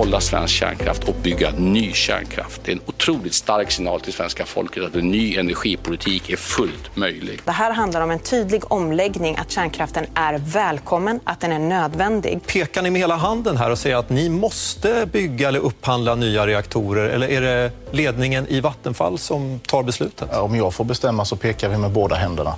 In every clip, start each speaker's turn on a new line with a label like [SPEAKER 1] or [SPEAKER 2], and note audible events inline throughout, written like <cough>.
[SPEAKER 1] Behålla svensk kärnkraft och bygga ny kärnkraft. Det är en otroligt stark signal till svenska folket att en ny energipolitik är fullt möjlig.
[SPEAKER 2] Det här handlar om en tydlig omläggning, att kärnkraften är välkommen, att den är nödvändig.
[SPEAKER 3] Pekar ni med hela handen här och säger att ni måste bygga eller upphandla nya reaktorer? Eller är det ledningen i Vattenfall som tar beslutet?
[SPEAKER 4] Om jag får bestämma så pekar vi med båda händerna.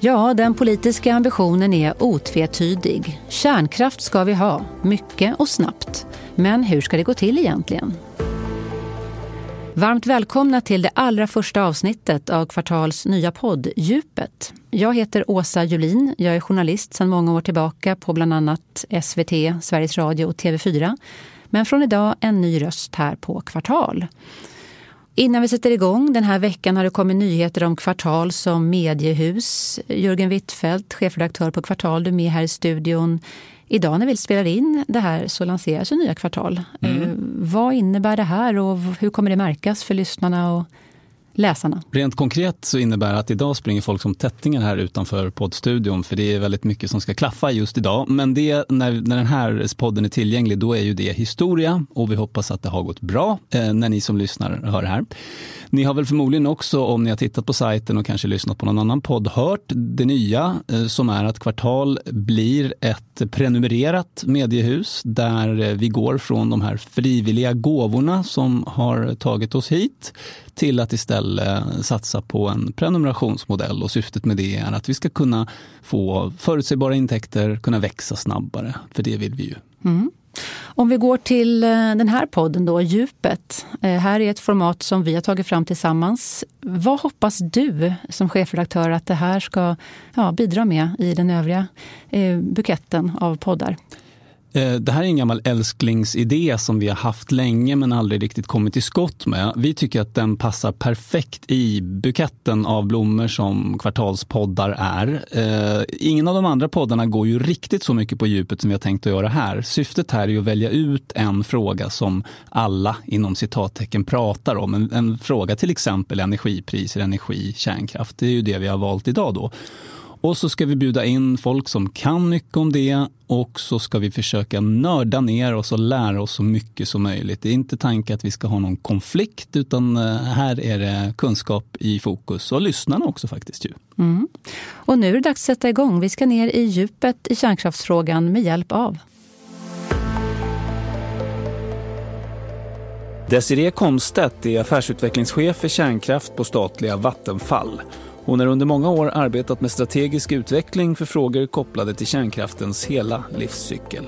[SPEAKER 5] Ja, den politiska ambitionen är otvetydig. Kärnkraft ska vi ha, mycket och snabbt. Men hur ska det gå till egentligen? Varmt välkomna till det allra första avsnittet av Kvartals nya podd Djupet. Jag heter Åsa Julin. Jag är journalist sedan många år tillbaka på bland annat SVT, Sveriges Radio och TV4. Men från idag en ny röst här på Kvartal. Innan vi sätter igång, den här veckan har det kommit nyheter om Kvartal som mediehus. Jörgen Wittfeldt, chefredaktör på Kvartal, du är med här i studion. Idag när vi spelar in det här så lanseras ju nya Kvartal. Mm. Eh, vad innebär det här och hur kommer det märkas för lyssnarna och läsarna?
[SPEAKER 6] Rent konkret så innebär det att idag springer folk som tättingar här utanför poddstudion för det är väldigt mycket som ska klaffa just idag. Men det, när, när den här podden är tillgänglig då är ju det historia och vi hoppas att det har gått bra eh, när ni som lyssnar hör det här. Ni har väl förmodligen också, om ni har tittat på sajten och kanske lyssnat på någon annan podd, hört det nya eh, som är att Kvartal blir ett prenumererat mediehus där eh, vi går från de här frivilliga gåvorna som har tagit oss hit till att istället eh, satsa på en prenumerationsmodell och syftet med det är att vi ska kunna få förutsägbara intäkter, kunna växa snabbare, för det vill vi ju.
[SPEAKER 5] Mm. Om vi går till eh, den här podden då, Djupet. Eh, här är ett format som vi har tagit fram tillsammans. Vad hoppas du som chefredaktör att det här ska ja, bidra med i den övriga eh, buketten av poddar?
[SPEAKER 6] Eh, det här är en gammal älsklingsidé som vi har haft länge men aldrig riktigt kommit till skott med. Vi tycker att den passar perfekt i buketten av blommor som kvartalspoddar är. Eh, ingen av de andra poddarna går ju riktigt så mycket på djupet som vi har tänkt att göra här. Syftet här är att välja ut en fråga som alla inom citattecken pratar om. En, en fråga till exempel energipriser, energi, kärnkraft. Det är ju det vi har valt idag då. Och så ska vi bjuda in folk som kan mycket om det och så ska vi försöka nörda ner oss och lära oss så mycket som möjligt. Det är inte tanken att vi ska ha någon konflikt utan eh, här är det kunskap i fokus och lyssnarna också faktiskt. Ju.
[SPEAKER 5] Mm. Och nu är det dags att sätta igång. Vi ska ner i djupet i kärnkraftsfrågan med hjälp av
[SPEAKER 6] Desiree Komstedt är affärsutvecklingschef för kärnkraft på statliga Vattenfall. Hon har under många år arbetat med strategisk utveckling för frågor kopplade till kärnkraftens hela livscykel.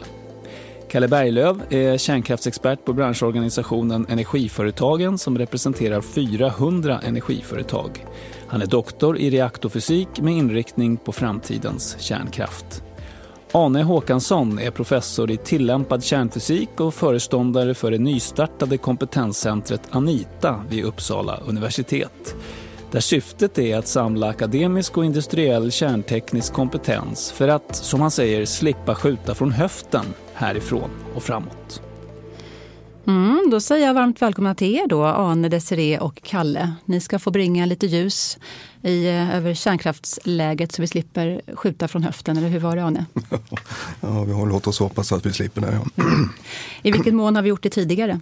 [SPEAKER 6] Kalle Berglöf är kärnkraftsexpert på branschorganisationen Energiföretagen som representerar 400 energiföretag. Han är doktor i reaktorfysik med inriktning på framtidens kärnkraft. Ane Håkansson är professor i tillämpad kärnfysik och föreståndare för det nystartade kompetenscentret Anita vid Uppsala universitet där syftet är att samla akademisk och industriell kärnteknisk kompetens för att, som han säger, slippa skjuta från höften härifrån och framåt.
[SPEAKER 5] Mm, då säger jag varmt välkomna till er då, Ane, Desiree och Kalle. Ni ska få bringa lite ljus i, eh, över kärnkraftsläget så vi slipper skjuta från höften, eller hur var det Ane? <laughs>
[SPEAKER 7] ja, vi har låtit oss hoppas att vi slipper det. Ja. Mm.
[SPEAKER 5] I vilken mån har vi gjort det tidigare?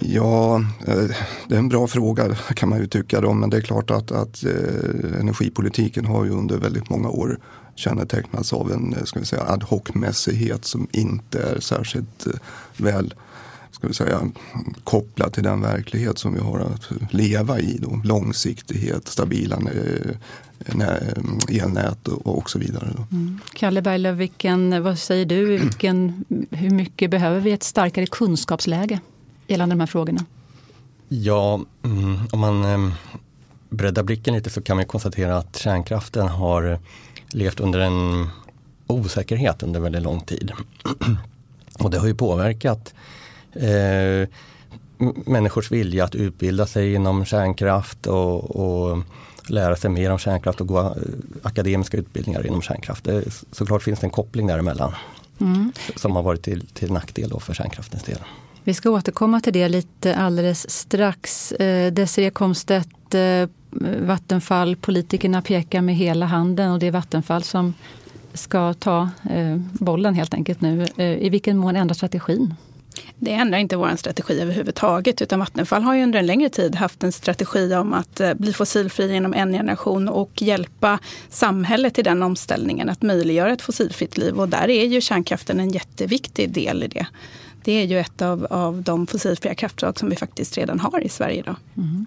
[SPEAKER 7] Ja, eh, det är en bra fråga kan man ju tycka då, men det är klart att, att eh, energipolitiken har ju under väldigt många år kännetecknats av en eh, ska vi säga, ad hoc-mässighet som inte är särskilt väl ska vi säga, kopplad till den verklighet som vi har att leva i. Då. Långsiktighet, stabila elnät och, så vidare. Då.
[SPEAKER 5] Mm. Kalle Berglöf, vilken, vad säger du? Vilken, hur mycket behöver vi ett starkare kunskapsläge? Gällande de här frågorna?
[SPEAKER 8] Ja, mm, om man ehm, breddar blicken lite så kan man konstatera att kärnkraften har levt under en osäkerhet under väldigt lång tid. <clears throat> Och det har ju påverkat eh, människors vilja att utbilda sig inom kärnkraft och, och, lära sig mer om kärnkraft och gå eh, akademiska utbildningar inom kärnkraft. Det, såklart finns det en koppling däremellan mm. som har varit till, till nackdel för kärnkraftens del.
[SPEAKER 5] Vi ska återkomma till det lite alldeles strax. Eh, Desiree Komstedt, eh, Vattenfall, politikerna pekar med hela handen och det är Vattenfall som ska ta eh, bollen helt enkelt nu. Eh, I vilken mån ändrar strategin?
[SPEAKER 9] Det ändrar inte vår strategi överhuvudtaget, utan Vattenfall har ju under en längre tid haft en strategi om att eh, bli fossilfri inom en generation och hjälpa samhället i den omställningen, att möjliggöra ett fossilfritt liv. Och där är ju kärnkraften en jätteviktig del i det det är ju ett av, av de fossilfria kraftslag som vi faktiskt redan har i Sverige idag. Mm.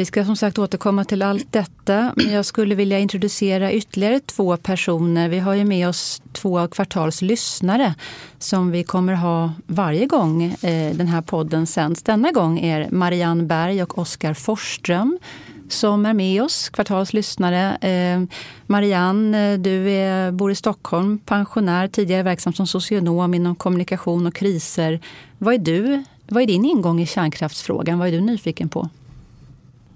[SPEAKER 5] Vi ska som sagt återkomma till allt detta. Men jag skulle vilja introducera ytterligare två personer. Vi har ju med oss två av Kvartals lyssnare som vi kommer ha varje gång eh, den här podden sänds. Denna gång är Marianne Berg och Oskar Forsström som är med oss, Kvartals lyssnare. Eh, Marianne, eh, du är, bor i Stockholm, pensionär, tidigare verksam som socionom inom kommunikation och kriser. Vad är, du, vad är din ingång i kärnkraftsfrågan? Vad är du nyfiken på?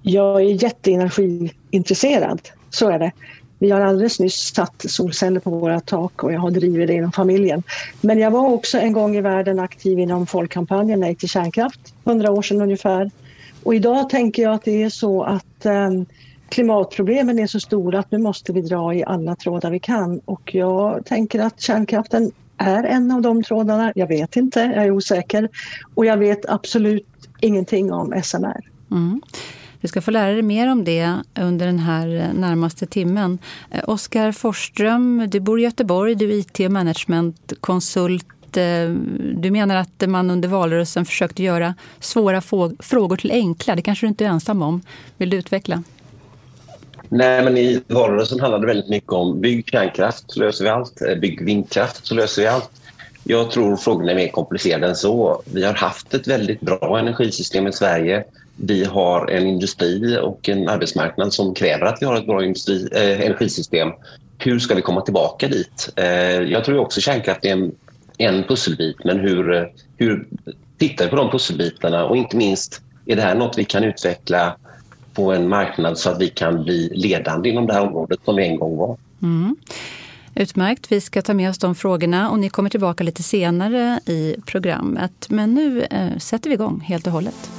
[SPEAKER 10] Jag är jätteenergiintresserad, så är det. Vi har alldeles nyss satt solceller på våra tak och jag har drivit det inom familjen. Men jag var också en gång i världen aktiv inom folkkampanjen Nej till kärnkraft, hundra år sedan ungefär. Och idag tänker jag att det är så att um, klimatproblemen är så stora att nu måste vi dra i alla trådar vi kan. Och jag tänker att kärnkraften är en av de trådarna. Jag vet inte, jag är osäker. Och jag vet absolut ingenting om SMR. Mm.
[SPEAKER 5] Du ska få lära dig mer om det under den här eh, närmaste timmen. Eh, Oskar Forsström, du bor i Göteborg, du är IT och managementkonsult eh, du menar att man under valrörelsen försökte göra svåra frågor till enkla. Det kanske du inte är ensam om. Vill du utveckla?
[SPEAKER 11] Nej, men i valrörelsen handlade det väldigt mycket om bygg kärnkraft så löser vi allt. Bygg vindkraft så löser vi allt. Jag tror frågorna är mer komplicerade än så. Vi har haft ett väldigt bra energisystem i Sverige. Vi har en industri och en arbetsmarknad som kräver att vi har ett bra industri, eh, energisystem. Hur ska vi komma tillbaka dit? Eh, jag tror också kärnkraft är en en pusselbit, men hur, eh, hur tittar vi på de pusselbitarna och inte minst är det här något vi kan utveckla på en marknad så att vi kan bli ledande inom det här området som vi en gång var. Mm.
[SPEAKER 5] Utmärkt, vi ska ta med oss de frågorna och ni kommer tillbaka lite senare i programmet. Men nu eh, sätter vi igång helt och hållet.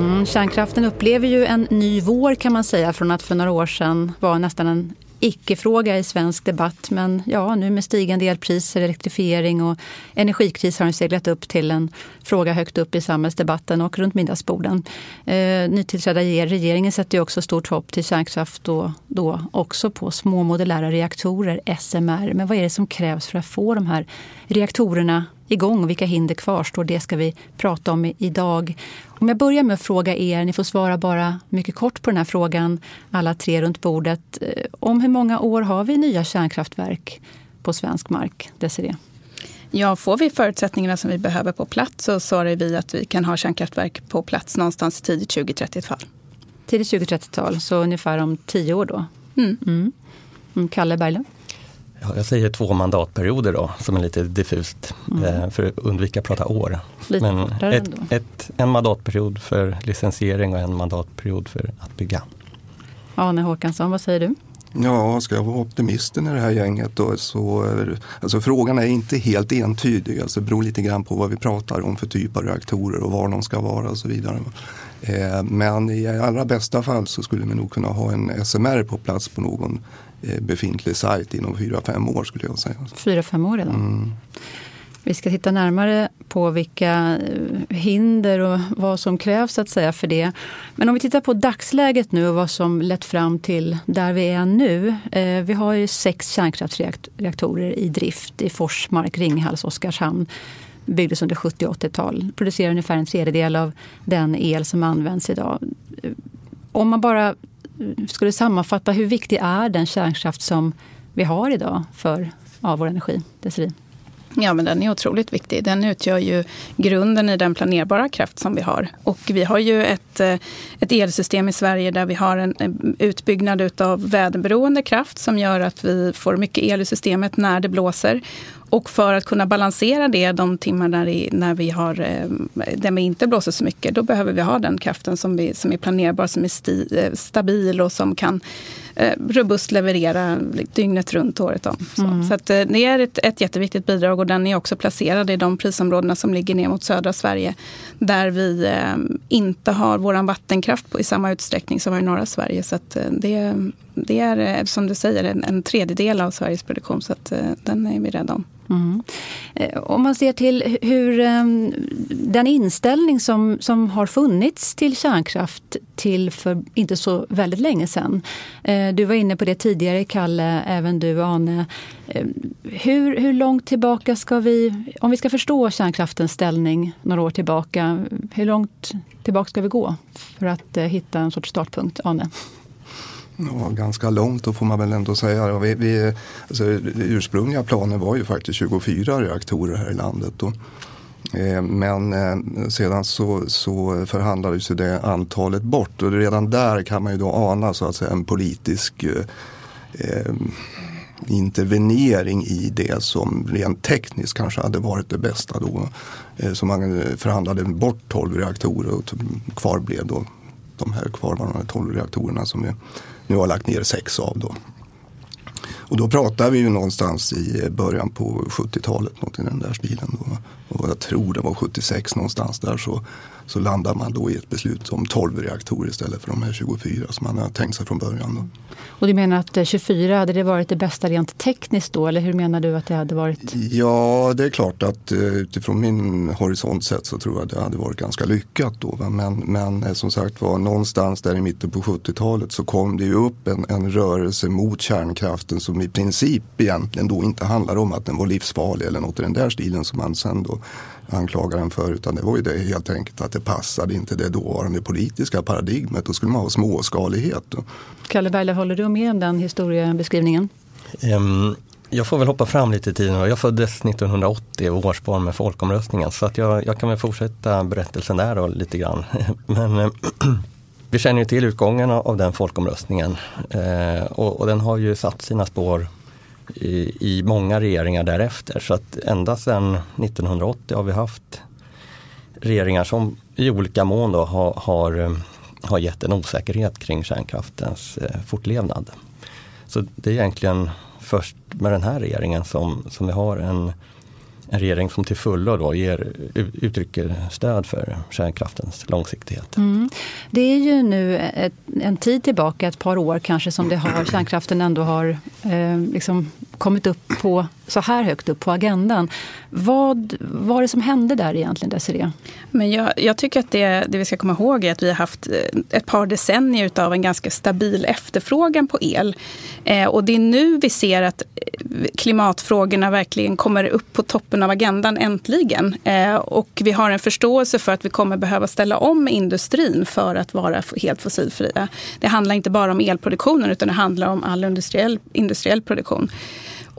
[SPEAKER 5] Mm, kärnkraften upplever ju en ny vår kan man säga från att för några år sedan var nästan en icke-fråga i svensk debatt. Men ja, nu med stigande elpriser, elektrifiering och energikris har den seglat upp till en fråga högt upp i samhällsdebatten och runt middagsborden. Eh, nytillträdda regeringen sätter ju också stort hopp till kärnkraft och då också på små modulära reaktorer, SMR. Men vad är det som krävs för att få de här reaktorerna igång och vilka hinder kvarstår? Det ska vi prata om idag. Om jag börjar med att fråga er, ni får svara bara mycket kort på den här frågan, alla tre runt bordet. Eh, om hur många år har vi nya kärnkraftverk på svensk mark? Desiree?
[SPEAKER 9] Ja, får vi förutsättningarna som vi behöver på plats så svarar vi att vi kan ha kärnkraftverk på plats någonstans tidigt 2030-tal.
[SPEAKER 5] Tidigt 2030-tal, så ungefär om tio år då? Mm. Mm. mm Kalle Berglund?
[SPEAKER 8] Ja, jag säger två mandatperioder då, som är lite diffust mm. eh, för att undvika att prata år. Lite Men ett, ett, en mandatperiod för licensiering och en mandatperiod för att bygga.
[SPEAKER 5] Arne Håkansson, vad säger du?
[SPEAKER 7] Ja, ska jag vara optimisten i det här gänget då så, alltså frågan är inte helt entydig. Alltså det beror lite grann på vad vi pratar om för typ av reaktorer och var de ska vara och så vidare. Eh, men i allra bästa fall så skulle vi nog kunna ha en SMR på plats på någon befintlig sajt inom 4-5 år skulle jag säga.
[SPEAKER 5] 4-5 år redan? Mm. Vi ska titta närmare på vilka eh, hinder och vad som krävs att säga för det. Men om vi tittar på dagsläget nu och vad som lett fram till där vi är nu. Eh, vi har ju sex kärnkraftsreaktorer i drift i Forsmark, Ringhals, Oskarshamn. Byggdes under 70 och 80-tal. Producerar ungefär en tredjedel av den el som används idag. Eh, om man bara skulle sammanfatta, hur viktig är den kärnkraft som vi har idag för ja, vår energi? Desiree?
[SPEAKER 9] Ja, men den är otroligt viktig. Den utgör ju grunden i den planerbara kraft som vi har. Och vi har ju ett, eh, ett elsystem i Sverige där vi har en utbyggnad av väderberoende kraft som gör att vi får mycket el i systemet när det blåser. Och för att kunna balansera det de timmar när, när vi har, eh, där vi inte blåser så mycket, då behöver vi ha den kraften som, vi, som är planerbar, som är sti, eh, stabil och som kan robust leverera dygnet runt året om. Så, mm. så att, det är ett, ett jätteviktigt bidrag och den är också placerad i de prisområdena som ligger ner mot södra Sverige. Där vi eh, inte har vår vattenkraft på, i samma utsträckning som i norra Sverige. Så att, det, det är som du säger en, en tredjedel av Sveriges produktion så att, den är vi rädda om. Mm.
[SPEAKER 5] Eh, om man ser till hur ehm, den inställning som, som har funnits till kärnkraft till för inte så väldigt länge sedan. Eh, du var inne på det tidigare, Kalle, även du, Ane. Eh, hur, hur långt tillbaka ska vi, om vi ska förstå kärnkraftens ställning några år tillbaka, hur långt tillbaka ska vi gå för att hitta en sorts startpunkt, Ane?
[SPEAKER 7] Ja, ganska långt då får man väl ändå säga. Vi, vi, alltså, ursprungliga planen var ju faktiskt 24 reaktorer här i landet. Då. Eh, men eh, sedan så, så förhandlades det antalet bort och redan där kan man ju då ana så att säga, en politisk eh, eh intervenering i det som rent tekniskt kanske hade varit det bästa då. Så man förhandlade bort 12 reaktorer och kvar blev då de här kvarvarande 12 reaktorerna som vi nu har lagt ner sex av. Då. Och då pratar vi ju någonstans i början på 70-talet, något i den där stilen. Då. Och jag tror det var 76 någonstans där så, så landar man då i ett beslut om 12 reaktorer istället för de här 24 som man har tänkt sig från början. Då.
[SPEAKER 5] Och du menar att 24, hade det varit det bästa rent tekniskt då? Eller hur menar du att det hade varit?
[SPEAKER 7] Ja, det är klart att eh, utifrån min horisont sett så tror jag att det hade varit ganska lyckat då. Men, men eh, som sagt var, någonstans där i mitten på 70-talet så kom det ju upp en, en rörelse mot kärnkraften som i princip egentligen då inte handlar om att den var livsfarlig eller något i den där stilen som man sen då anklagar den för. Utan det var ju det helt enkelt att det passade inte det dåvarande politiska paradigmet. Då skulle man ha småskalighet.
[SPEAKER 5] Kalle Berle, håller du med om den historiebeskrivningen?
[SPEAKER 8] Um, jag får väl hoppa fram lite i tiden. Jag föddes 1980, årsbarn med folkomröstningen. Så att jag, jag kan väl fortsätta berättelsen där då, lite grann. <laughs> Men eh, <clears throat> vi känner ju till utgången av den folkomröstningen. Eh, och, och, den har ju satt sina spår i, i många regeringar därefter. Så att ända sedan 1980 har vi haft regeringar som i olika mån då har, har, eh, har gett en osäkerhet kring kärnkraftens eh, fortlevnad. Så det är egentligen först med den här regeringen som, som vi har en en regering som till fullo då ger, uttrycker stöd för kärnkraftens långsiktighet. Mm.
[SPEAKER 5] Det är ju nu ett, en tid tillbaka, ett par år kanske, som det har, kärnkraften ändå har eh, liksom kommit upp på, så här högt upp på agendan. Vad var det som hände där egentligen, Desiree?
[SPEAKER 9] Men jag, jag tycker att det, det vi ska komma ihåg är att vi har haft eh, ett par decennier av en ganska stabil efterfrågan på el. Eh, och det är nu vi ser att eh, klimatfrågorna verkligen kommer upp på toppen av agendan äntligen. Eh, och vi har en förståelse för att vi kommer behöva ställa om industrin för att vara helt fossilfria. Det handlar inte bara om elproduktionen utan det handlar om all industriell, industriell produktion.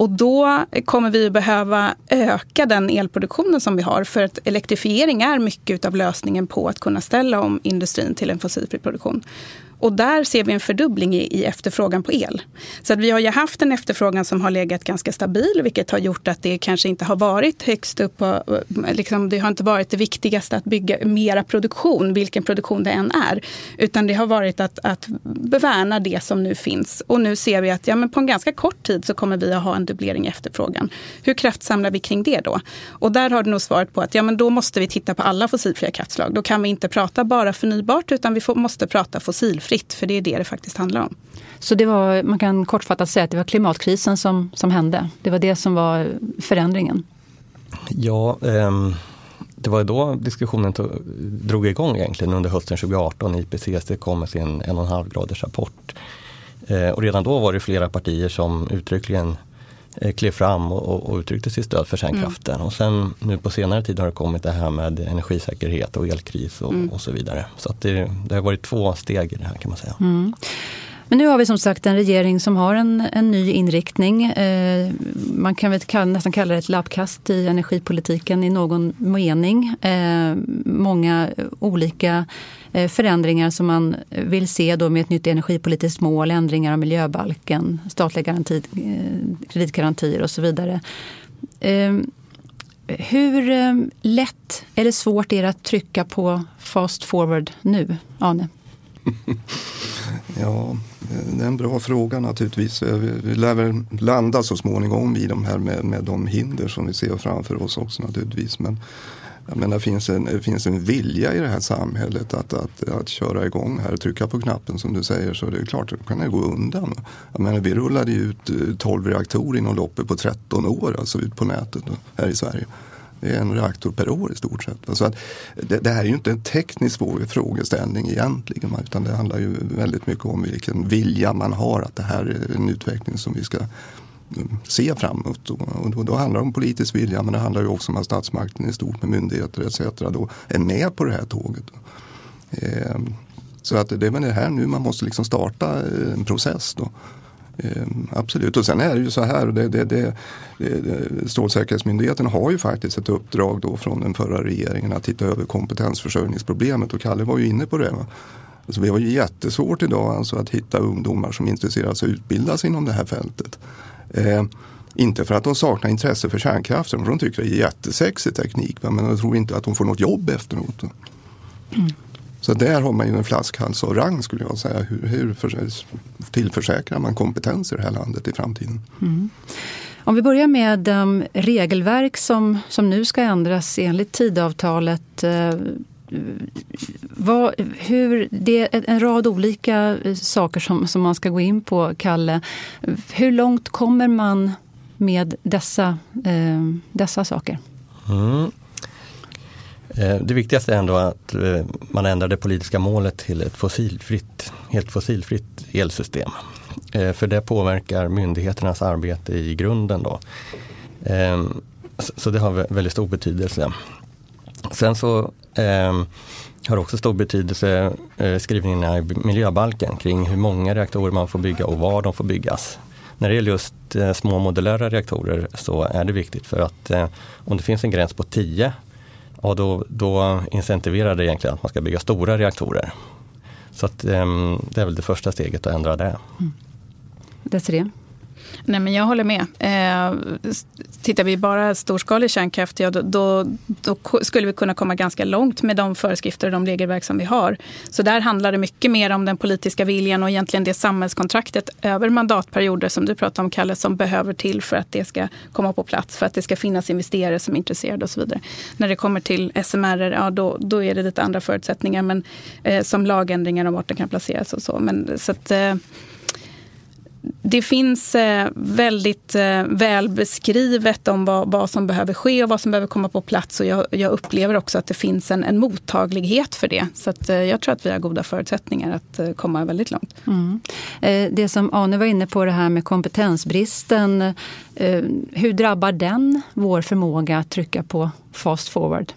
[SPEAKER 9] Och då kommer vi behöva öka den elproduktionen som vi har. För att elektrifiering är mycket av lösningen på att kunna ställa om industrin till en fossilfri produktion. Och där ser vi en fördubbling i, i efterfrågan på el. Så att vi har ju haft en efterfrågan som har legat ganska stabil, vilket har gjort att det kanske inte har varit högst upp på, eh, liksom, det har inte varit det viktigaste att bygga mera produktion, vilken produktion det än är. Utan det har varit att, att bevärna det som nu finns. Och nu ser vi att ja, men på en ganska kort tid så kommer vi att ha en dubblering i efterfrågan. Hur kraftsamlar vi kring det då? Och där har du nog svaret på att ja, men då måste vi titta på alla fossilfria kraftslag. Då kan vi inte prata bara förnybart utan vi får, måste prata fossilfritt för det är det det faktiskt handlar om.
[SPEAKER 5] Så det var, man kan kortfattat säga att det var klimatkrisen som, som hände. Det var det som var förändringen.
[SPEAKER 8] Ja, ehm, det var då diskussionen tog, drog igång egentligen under hösten 2018 när IPCC kom med sin 1,5 graders rapport. Eh, och redan då var det flera partier som uttryckligen klev fram och, och uttryckte sitt stöd för kärnkraften. Mm. Och sen nu på senare tid har det kommit det här med energisäkerhet och elkris och, mm. och så vidare. Så att det, det, har varit två steg i det här kan man säga.
[SPEAKER 5] Mm. Men nu har vi som sagt en regering som har en, en ny inriktning. Eh, man kan väl nästan kalla det ett lappkast i energipolitiken i någon mening. Eh, många olika eh, förändringar som man vill se då med ett nytt energipolitiskt mål, ändringar av miljöbalken, statliga garanti, eh, kreditgarantier och så vidare. Eh, hur eh, lätt eller svårt är det att trycka på fast forward nu, Ane? <laughs>
[SPEAKER 7] Ja, det är en bra fråga naturligtvis. Eh, vi lär väl landa så småningom i de här med, med de hinder som vi ser framför oss också naturligtvis. Men jag menar, det finns en, det finns en vilja i det här samhället att, att, att köra igång här, trycka på knappen som du säger så det är klart, då kan det gå undan. Jag menar, vi rullade ut eh, 12 reaktorer inom loppet på 13 år, alltså ut på nätet här i Sverige. Det är en reaktor per år i stort sett. Så att det, det, här är ju inte en teknisk frågeställning egentligen utan det handlar ju väldigt mycket om vilken vilja man har att det här är en utveckling som vi ska eh, se framåt. Och då, då handlar det om politisk vilja men det handlar ju också om att statsmakten i stort med myndigheter etc. då är med på det här tåget. Eh, så att det är väl det här nu man måste liksom starta eh, en process. Då. Eh, absolut, och sen är det ju så här, det, det, det, Strålsäkerhetsmyndigheten har ju faktiskt ett uppdrag då från den förra regeringen att titta över kompetensförsörjningsproblemet och Kalle var ju inne på det. Alltså vi har ju jättesvårt idag alltså att hitta ungdomar som är intresserade sig att sig inom det här fältet. Eh, inte för att de saknar intresse för kärnkraften, för de tycker det är jättesexig teknik. Men jag tror inte att de får något jobb efteråt. Mm. Så där har man ju en flaskhals och rang skulle jag säga. Hur, hur tillförsäkrar man kompetens i det här landet i framtiden? Mm.
[SPEAKER 5] Om vi börjar med um, regelverk som, som nu ska ändras enligt tidavtalet. Eh, vad, hur, det är en rad olika saker som, som man ska gå in på, Kalle. Hur långt kommer man med dessa, eh, dessa saker? Mm.
[SPEAKER 8] Eh, det viktigaste är ändå att eh, man ändrar det politiska målet till ett fossilfritt, helt fossilfritt elsystem. Eh, för det påverkar myndigheternas arbete i grunden. Då. Så det har väldigt stor betydelse. Sen så har också stor betydelse skrivningarna i miljöbalken kring hur många reaktorer man får bygga och var de får byggas. När det gäller just små modulära reaktorer så är det viktigt för att om det finns en gräns på 10 och då, då incentiverar det egentligen att man ska bygga stora reaktorer. Så att, ehm, det är väl det första steget att ändra det. Mm.
[SPEAKER 5] Desiree?
[SPEAKER 9] Nej, men jag håller med. Eh, tittar vi bara storskalig kärnkraft, ja, då, då, då, skulle vi kunna komma ganska långt med de föreskrifter och de regelverk som vi har. Så där handlar det mycket mer om den politiska viljan och egentligen det samhällskontraktet över mandatperioder som du pratar om, Kalle, som behöver till för att det ska komma på plats, för att det ska finnas investerare som är intresserade och så vidare. När det kommer till SMR, ja, då, då är det lite andra förutsättningar, men eh, som lagändringar om vart den kan placeras och så. Men, så att, eh, det finns eh, väldigt eh, väl beskrivet om vad, vad, som behöver ske och vad som behöver komma på plats. Och jag, jag upplever också att det finns en, en mottaglighet för det. Så att, eh, jag tror att vi har goda förutsättningar att komma väldigt långt. Mm.
[SPEAKER 5] Det som Ane var inne på, det här med kompetensbristen. Hur drabbar den vår förmåga att trycka på fast forward?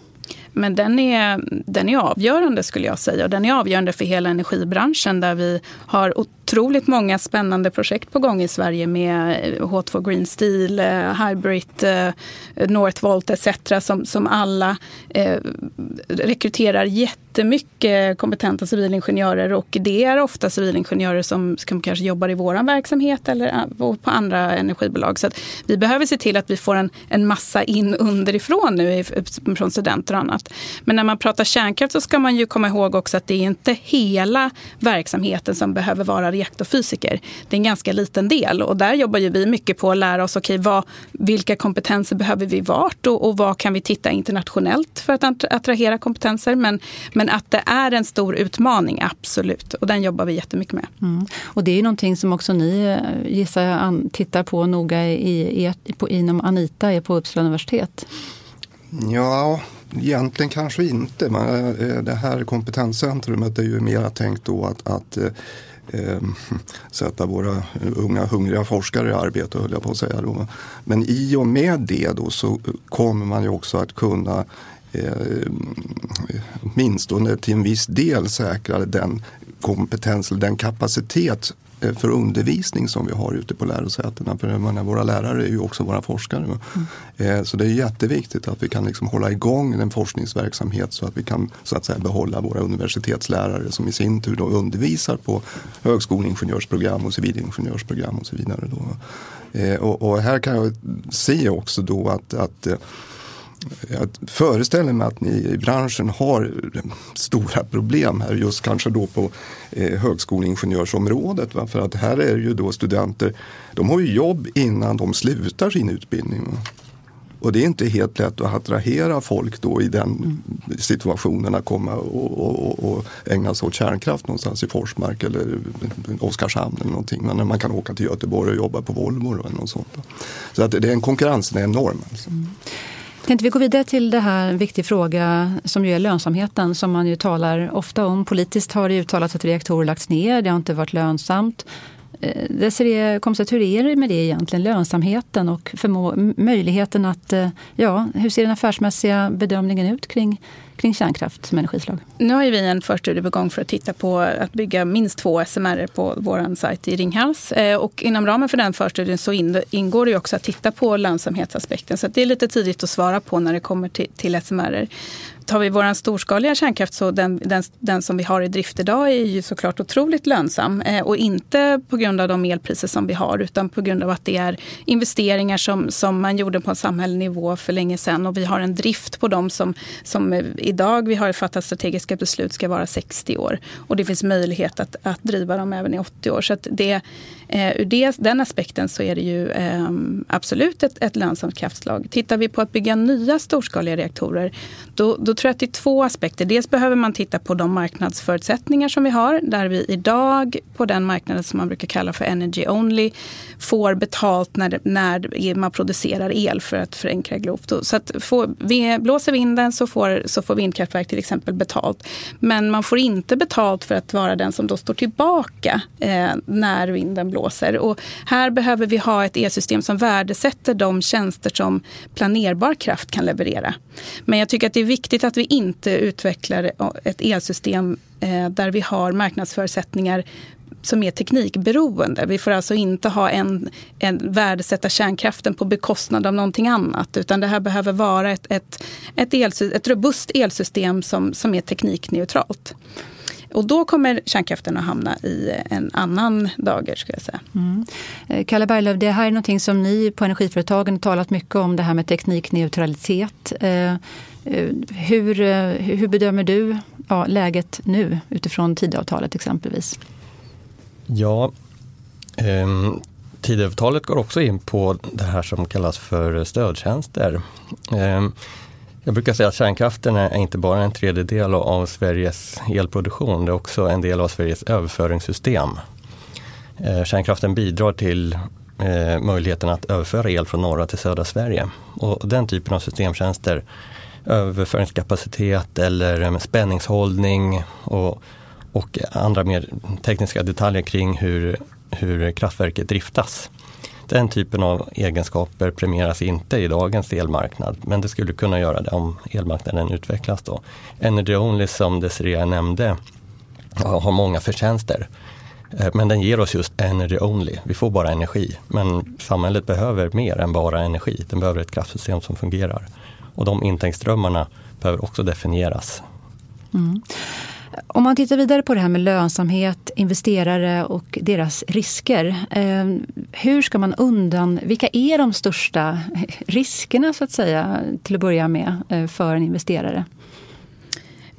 [SPEAKER 9] Men den, är, den är avgörande skulle jag säga. Och den är avgörande för hela energibranschen där vi har otroligt många spännande projekt på gång i Sverige med eh, H2 Green Steel, eh, Hybrid, eh, Northvolt etc. Som, som alla eh, rekryterar jättemycket kompetenta civilingenjörer och det är ofta civilingenjörer som, som kanske jobbar i vår verksamhet eller äh, på andra energibolag. Så vi behöver se till att vi får en, en massa in underifrån nu från studenter och annat. Men när man pratar kärnkraft så ska man ju komma ihåg också att det är inte hela verksamheten som behöver vara reaktorfysiker. Det är en ganska liten del och där jobbar ju vi mycket på att lära oss okay, vad, vilka kompetenser behöver vi vart och, och vad kan vi titta internationellt för att attrahera kompetenser. Men, men att det är en stor utmaning, absolut. Och den jobbar vi jättemycket med.
[SPEAKER 5] Mm. Och det är ju någonting som också ni, eh, gissar jag, tittar på noga i, i, på, inom Anita på Uppsala universitet.
[SPEAKER 7] Ja, egentligen kanske inte. Men eh, det här kompetenscentrumet är ju mer tänkt då att, att eh, eh, <laughs> sätta våra unga hungriga forskare i arbete höll jag på att säga. Då. Men i och med det då så kommer man ju också att kunna åtminstone till en viss del säkra den kompetens eller den kapacitet Eh, för undervisning som vi har ute på lärosätena. För menar, våra lärare är ju också våra forskare. Mm. Så det är jätteviktigt att vi kan liksom hålla igång en forskningsverksamhet så att vi kan så att säga, behålla våra universitetslärare som i sin tur då undervisar på högskoleingenjörsprogram och civilingenjörsprogram och så vidare. Då. Eh, och, och här kan jag se också då att, att jag föreställer mig att ni i branschen har eh, stora problem här just kanske då på eh, högskoleingenjörsområdet. Va? För att här är ju då studenter, de har ju jobb innan de slutar sin utbildning. Va? Och det är inte helt lätt att attrahera folk då i den situationen att komma och, och, och, ägna sig åt kärnkraft någonstans i Forsmark eller Oskarshamn eller någonting. Men när man kan åka till Göteborg och jobba på Volvo eller något sånt. Så att det är en konkurrensen är enorm. Alltså. Mm.
[SPEAKER 5] Tänkte vi gå vidare till det här en viktig fråga som ju är lönsamheten som man ju talar ofta om. Politiskt har det uttalats att reaktorer lagts ner, det har inte varit lönsamt. Eh, Desirée Komstedt, hur är det med det egentligen? Lönsamheten och möjligheten att... Eh, ja, hur ser den affärsmässiga bedömningen ut kring kring kärnkraft som energislag.
[SPEAKER 9] Nu har vi en förstudie på gång för att titta på att bygga minst två SMR på vår sajt i Ringhals. Eh, och inom ramen för den förstudien så ingår det också att titta på lönsamhetsaspekten. Så det är lite tidigt att svara på när det kommer till, till SMR. Tar vi vår storskaliga kärnkraft så den, den, den, som vi har i drift idag är ju såklart otroligt lönsam. Eh, och inte på grund av de elpriser som vi har utan på grund av att det är investeringar som, som man gjorde på en samhällsnivå för länge sedan. Och vi har en drift på dem som, som eh, idag vi har fattat strategiska beslut ska vara 60 år. Och det finns möjlighet att, att driva dem även i 80 år. Så att det, eh, ur det, den aspekten så är det ju eh, absolut ett, ett lönsamt kraftslag. Tittar vi på att bygga nya storskaliga reaktorer då, då tror jag att det är två aspekter. Dels behöver man titta på de marknadsförutsättningar som vi har. Där vi idag på den marknaden som man brukar kalla för energy only får betalt när, när man producerar el för att förenkla grovt. Så att få, vi, blåser vinden så får, så får vindkraftverk till exempel betalt. Men man får inte betalt för att vara den som då står tillbaka eh, när vinden blåser. Och här behöver vi ha ett elsystem som värdesätter de tjänster som planerbar kraft kan leverera. Men jag tycker att det är viktigt att vi inte utvecklar eh, ett elsystem eh, där vi har marknadsförutsättningar som är teknikberoende. Vi får alltså inte ha en, en värdesätta kärnkraften på bekostnad av någonting annat. Utan det här behöver vara ett, ett, ett, el, ett robust elsystem som, som är teknikneutralt. Och då kommer kärnkraften att hamna i en annan dager. Ska jag säga.
[SPEAKER 5] Mm. Eh, Kalle Berglöf, det här är någonting som ni på Energiföretagen talat mycket om, det här med teknikneutralitet. Eh, eh, hur, hur bedömer du ja, läget nu utifrån Tidöavtalet exempelvis?
[SPEAKER 8] Ja, eh, Tidöavtalet går också in på det här som kallas för stödtjänster. Eh, jag brukar säga att kärnkraften är inte bara en tredjedel av Sveriges elproduktion, det är också en del av Sveriges överföringssystem. Eh, kärnkraften bidrar till eh, möjligheten att överföra el från norra till södra Sverige. Och den typen av systemtjänster, överföringskapacitet eller eh, spänningshållning och, och andra mer tekniska detaljer kring hur, hur kraftverket driftas. Den typen av egenskaper premieras inte i dagens elmarknad, men det skulle kunna göra det om elmarknaden utvecklas. Då. Energy Only som Desiree nämnde har många förtjänster. Eh, men den ger oss just energy only. Vi får bara energi. Men samhället behöver mer än bara energi. Den behöver ett kraftsystem som fungerar. Och de intäktsströmmarna behöver också definieras.
[SPEAKER 5] Mm. Om man tittar vidare på det här med lönsamhet, investerare och deras risker. Eh, hur ska man undan... Vilka är de största riskerna så att säga till att börja med eh, för en investerare?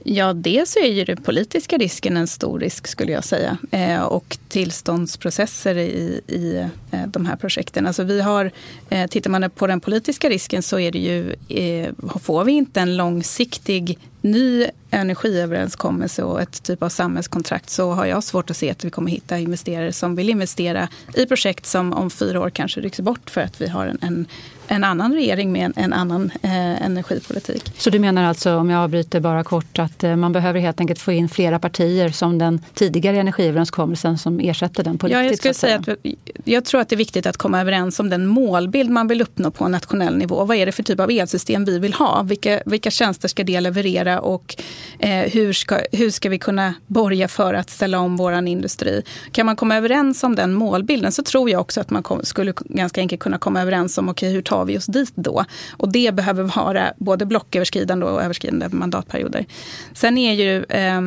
[SPEAKER 9] Ja, dels är ju den politiska risken en stor risk skulle jag säga. Eh, och tillståndsprocesser i, i eh, de här projekten. Alltså vi har, eh, tittar man på den politiska risken så är det ju, eh, får vi inte en långsiktig ny energiöverenskommelse och ett typ av samhällskontrakt så har jag svårt att se att vi kommer hitta investerare som vill investera i projekt som om fyra år kanske rycks bort för att vi har en, en, en annan regering med en, en annan eh, energipolitik.
[SPEAKER 5] Så du menar alltså, om jag avbryter bara kort, att eh, man behöver helt enkelt få in flera partier som den tidigare energiöverenskommelsen som ersätter den på
[SPEAKER 9] ja,
[SPEAKER 5] riktigt?
[SPEAKER 9] Jag, skulle säga att, jag tror att det är viktigt att komma överens om den målbild man vill uppnå på nationell nivå. Vad är det för typ av elsystem vi vill ha? Vilka, vilka tjänster ska det leverera och eh, hur, ska, hur ska vi kunna borga för att ställa om vår industri? Kan man komma överens om den målbilden så tror jag också att man kom, skulle ganska enkelt kunna komma överens om okay, hur tar vi oss dit då? Och det behöver vara både blocköverskridande och överskridande mandatperioder. Sen är ju eh, eh,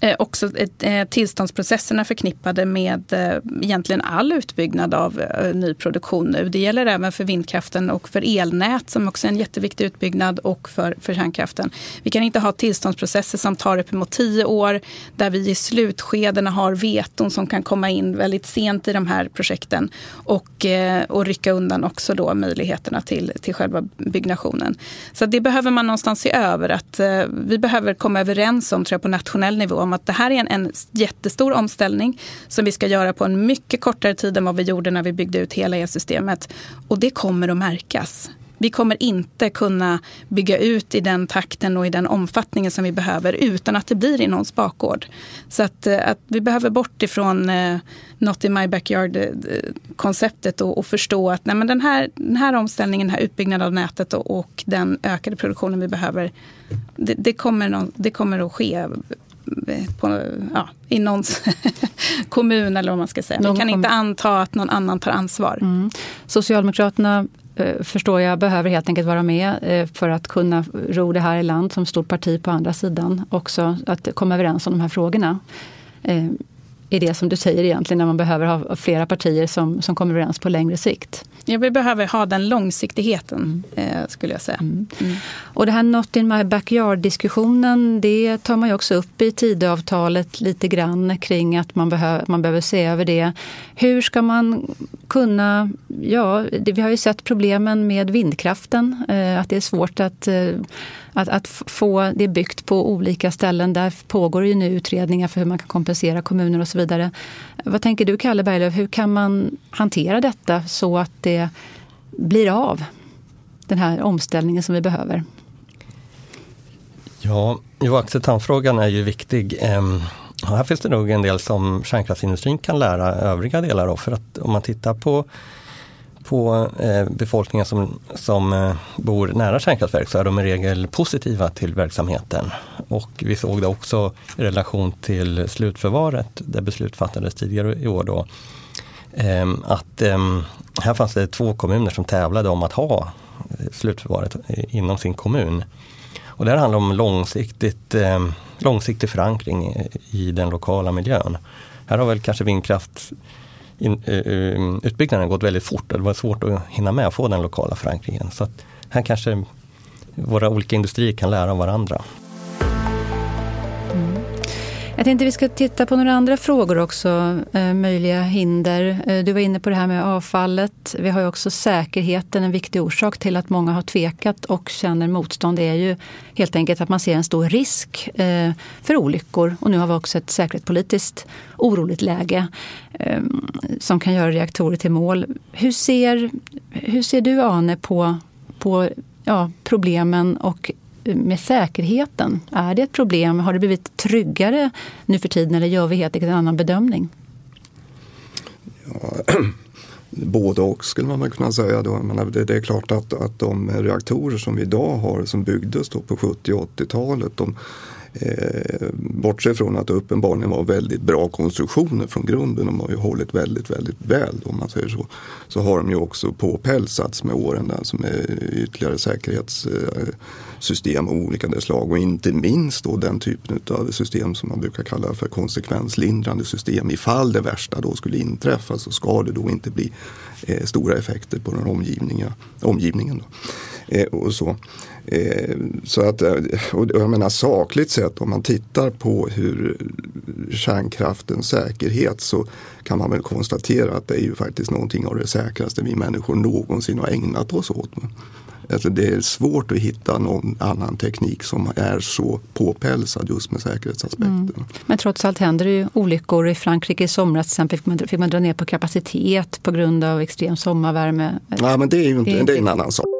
[SPEAKER 9] Eh, också eh, tillståndsprocesserna förknippade med eh, egentligen all utbyggnad av nyproduktion ny produktion nu. Det gäller även för vindkraften och för elnät som också är en jätteviktig utbyggnad och för, för kärnkraften. Vi kan inte ha tillståndsprocesser som tar uppemot tio år där vi i slutskedena har veton som kan komma in väldigt sent i de här projekten och, och rycka undan också då möjligheterna till, till själva byggnationen. Så det behöver man någonstans se över. Att, vi behöver komma överens om tror jag, på nationell nivå om att det här är en, en jättestor omställning som vi ska göra på en mycket kortare tid än vad vi gjorde när vi byggde ut hela elsystemet. Och det kommer att märkas. Vi kommer inte kunna bygga ut i den takten och i den omfattningen som vi behöver utan att det blir i någons bakgård. Så att, eh, att vi behöver bort ifrån eh, not in my backyard-konceptet eh, och, och, förstå att nej, men den, här, den här omställningen, den här utbyggnaden av nätet och, och den ökade produktionen vi behöver, det, det, kommer, någon, det kommer att ske på, ja, i någons <laughs> kommun eller vad man ska säga. Man kan inte anta att någon annan tar ansvar. Mm.
[SPEAKER 5] Socialdemokraterna eh, förstår jag behöver helt enkelt vara med eh, för att kunna ro det här i land som stort parti på andra sidan. Också att komma överens om de här frågorna. Är det som du säger egentligen, när man behöver ha flera partier som, som kommer överens på längre sikt.
[SPEAKER 9] Ja, vi behöver ha den långsiktigheten, mm. eh, skulle jag säga. Mm.
[SPEAKER 5] Mm. Och det här Not in my backyard-diskussionen, det tar man ju också upp i Tidöavtalet lite grann kring att man, behöver, man behöver se över det. Hur ska man kunna... Ja, det, vi har ju sett problemen med vindkraften, eh, att det är svårt att eh, att, att få det byggt på olika ställen. Där pågår ju nu utredningar för hur man kan kompensera kommuner och så vidare. Vad tänker du Kalle Berglöf, hur kan man hantera detta så att det blir av? Den här omställningen som vi behöver.
[SPEAKER 8] Ja, jo, acceptansfrågan är ju viktig. Ehm, Ehm, här finns det nog en del som kärnkraftsindustrin kan lära övriga delar av. För att om man tittar på på eh, befolkningen som, som eh, bor nära kärnkraftverk så är de i regel positiva till verksamheten. Och vi såg det också i relation till slutförvaret där beslut fattades tidigare i år. Då, eh, att ehm, här fanns det två kommuner som tävlade om att ha eh, slutförvaret eh, inom sin kommun. Och det här handlar om långsiktigt, eh, långsiktig förankring i den lokala miljön. Här har väl kanske vindkraft in, uh, utbyggnaden gått väldigt fort. Det var svårt att hinna med att få den lokala förankringen. Så att här kanske våra olika industrier kan lära av varandra.
[SPEAKER 5] Jag tänkte vi ska titta på några andra frågor också, eh, möjliga hinder. Eh, du var inne på det här med avfallet. Vi har ju också säkerheten, en viktig orsak till att många har tvekat och känner motstånd är ju helt enkelt att man ser en stor risk eh, för olyckor. Och nu har vi också ett säkerhetspolitiskt oroligt läge som kan göra reaktorer till mål. Hur ser, hur ser du Ane på, på ja, problemen och med säkerheten? Är det ett problem? Har det blivit tryggare nu för tiden eller gör vi helt enkelt en annan bedömning?
[SPEAKER 7] Ja, <clears throat> både och skulle man väl kunna säga. Då. Det, det är klart att, att de reaktorer som vi idag har som byggdes då på 70 och 80-talet de, Eh, bortsett från att det uppenbarligen var väldigt bra konstruktioner från grunden, de har ju hållit väldigt, väldigt väl om man säger så. Så har de ju också påpälsats med åren där som är ytterligare säkerhetssystem av olika slag och inte minst då den typen av system som man brukar kalla för konsekvenslindrande system. Ifall det värsta då skulle inträffa så ska det då inte bli eh, stora effekter på den omgivningen. omgivningen då. Eh, och så. Eh, så att, eh, och jag menar sakligt sett om man tittar på hur kärnkraftens säkerhet så kan man väl konstatera att det är ju faktiskt någonting av det säkraste vi människor någonsin har ägnat oss åt. Alltså det är svårt att hitta någon annan teknik som är så påpälsad just med säkerhetsaspekten. Mm.
[SPEAKER 5] Men trots allt händer det ju olyckor. I Frankrike i somras till exempel fick man, fick man dra ner på kapacitet på grund av extrem sommarvärme.
[SPEAKER 7] Ja, men det är ju inte, det är, det är en annan sak.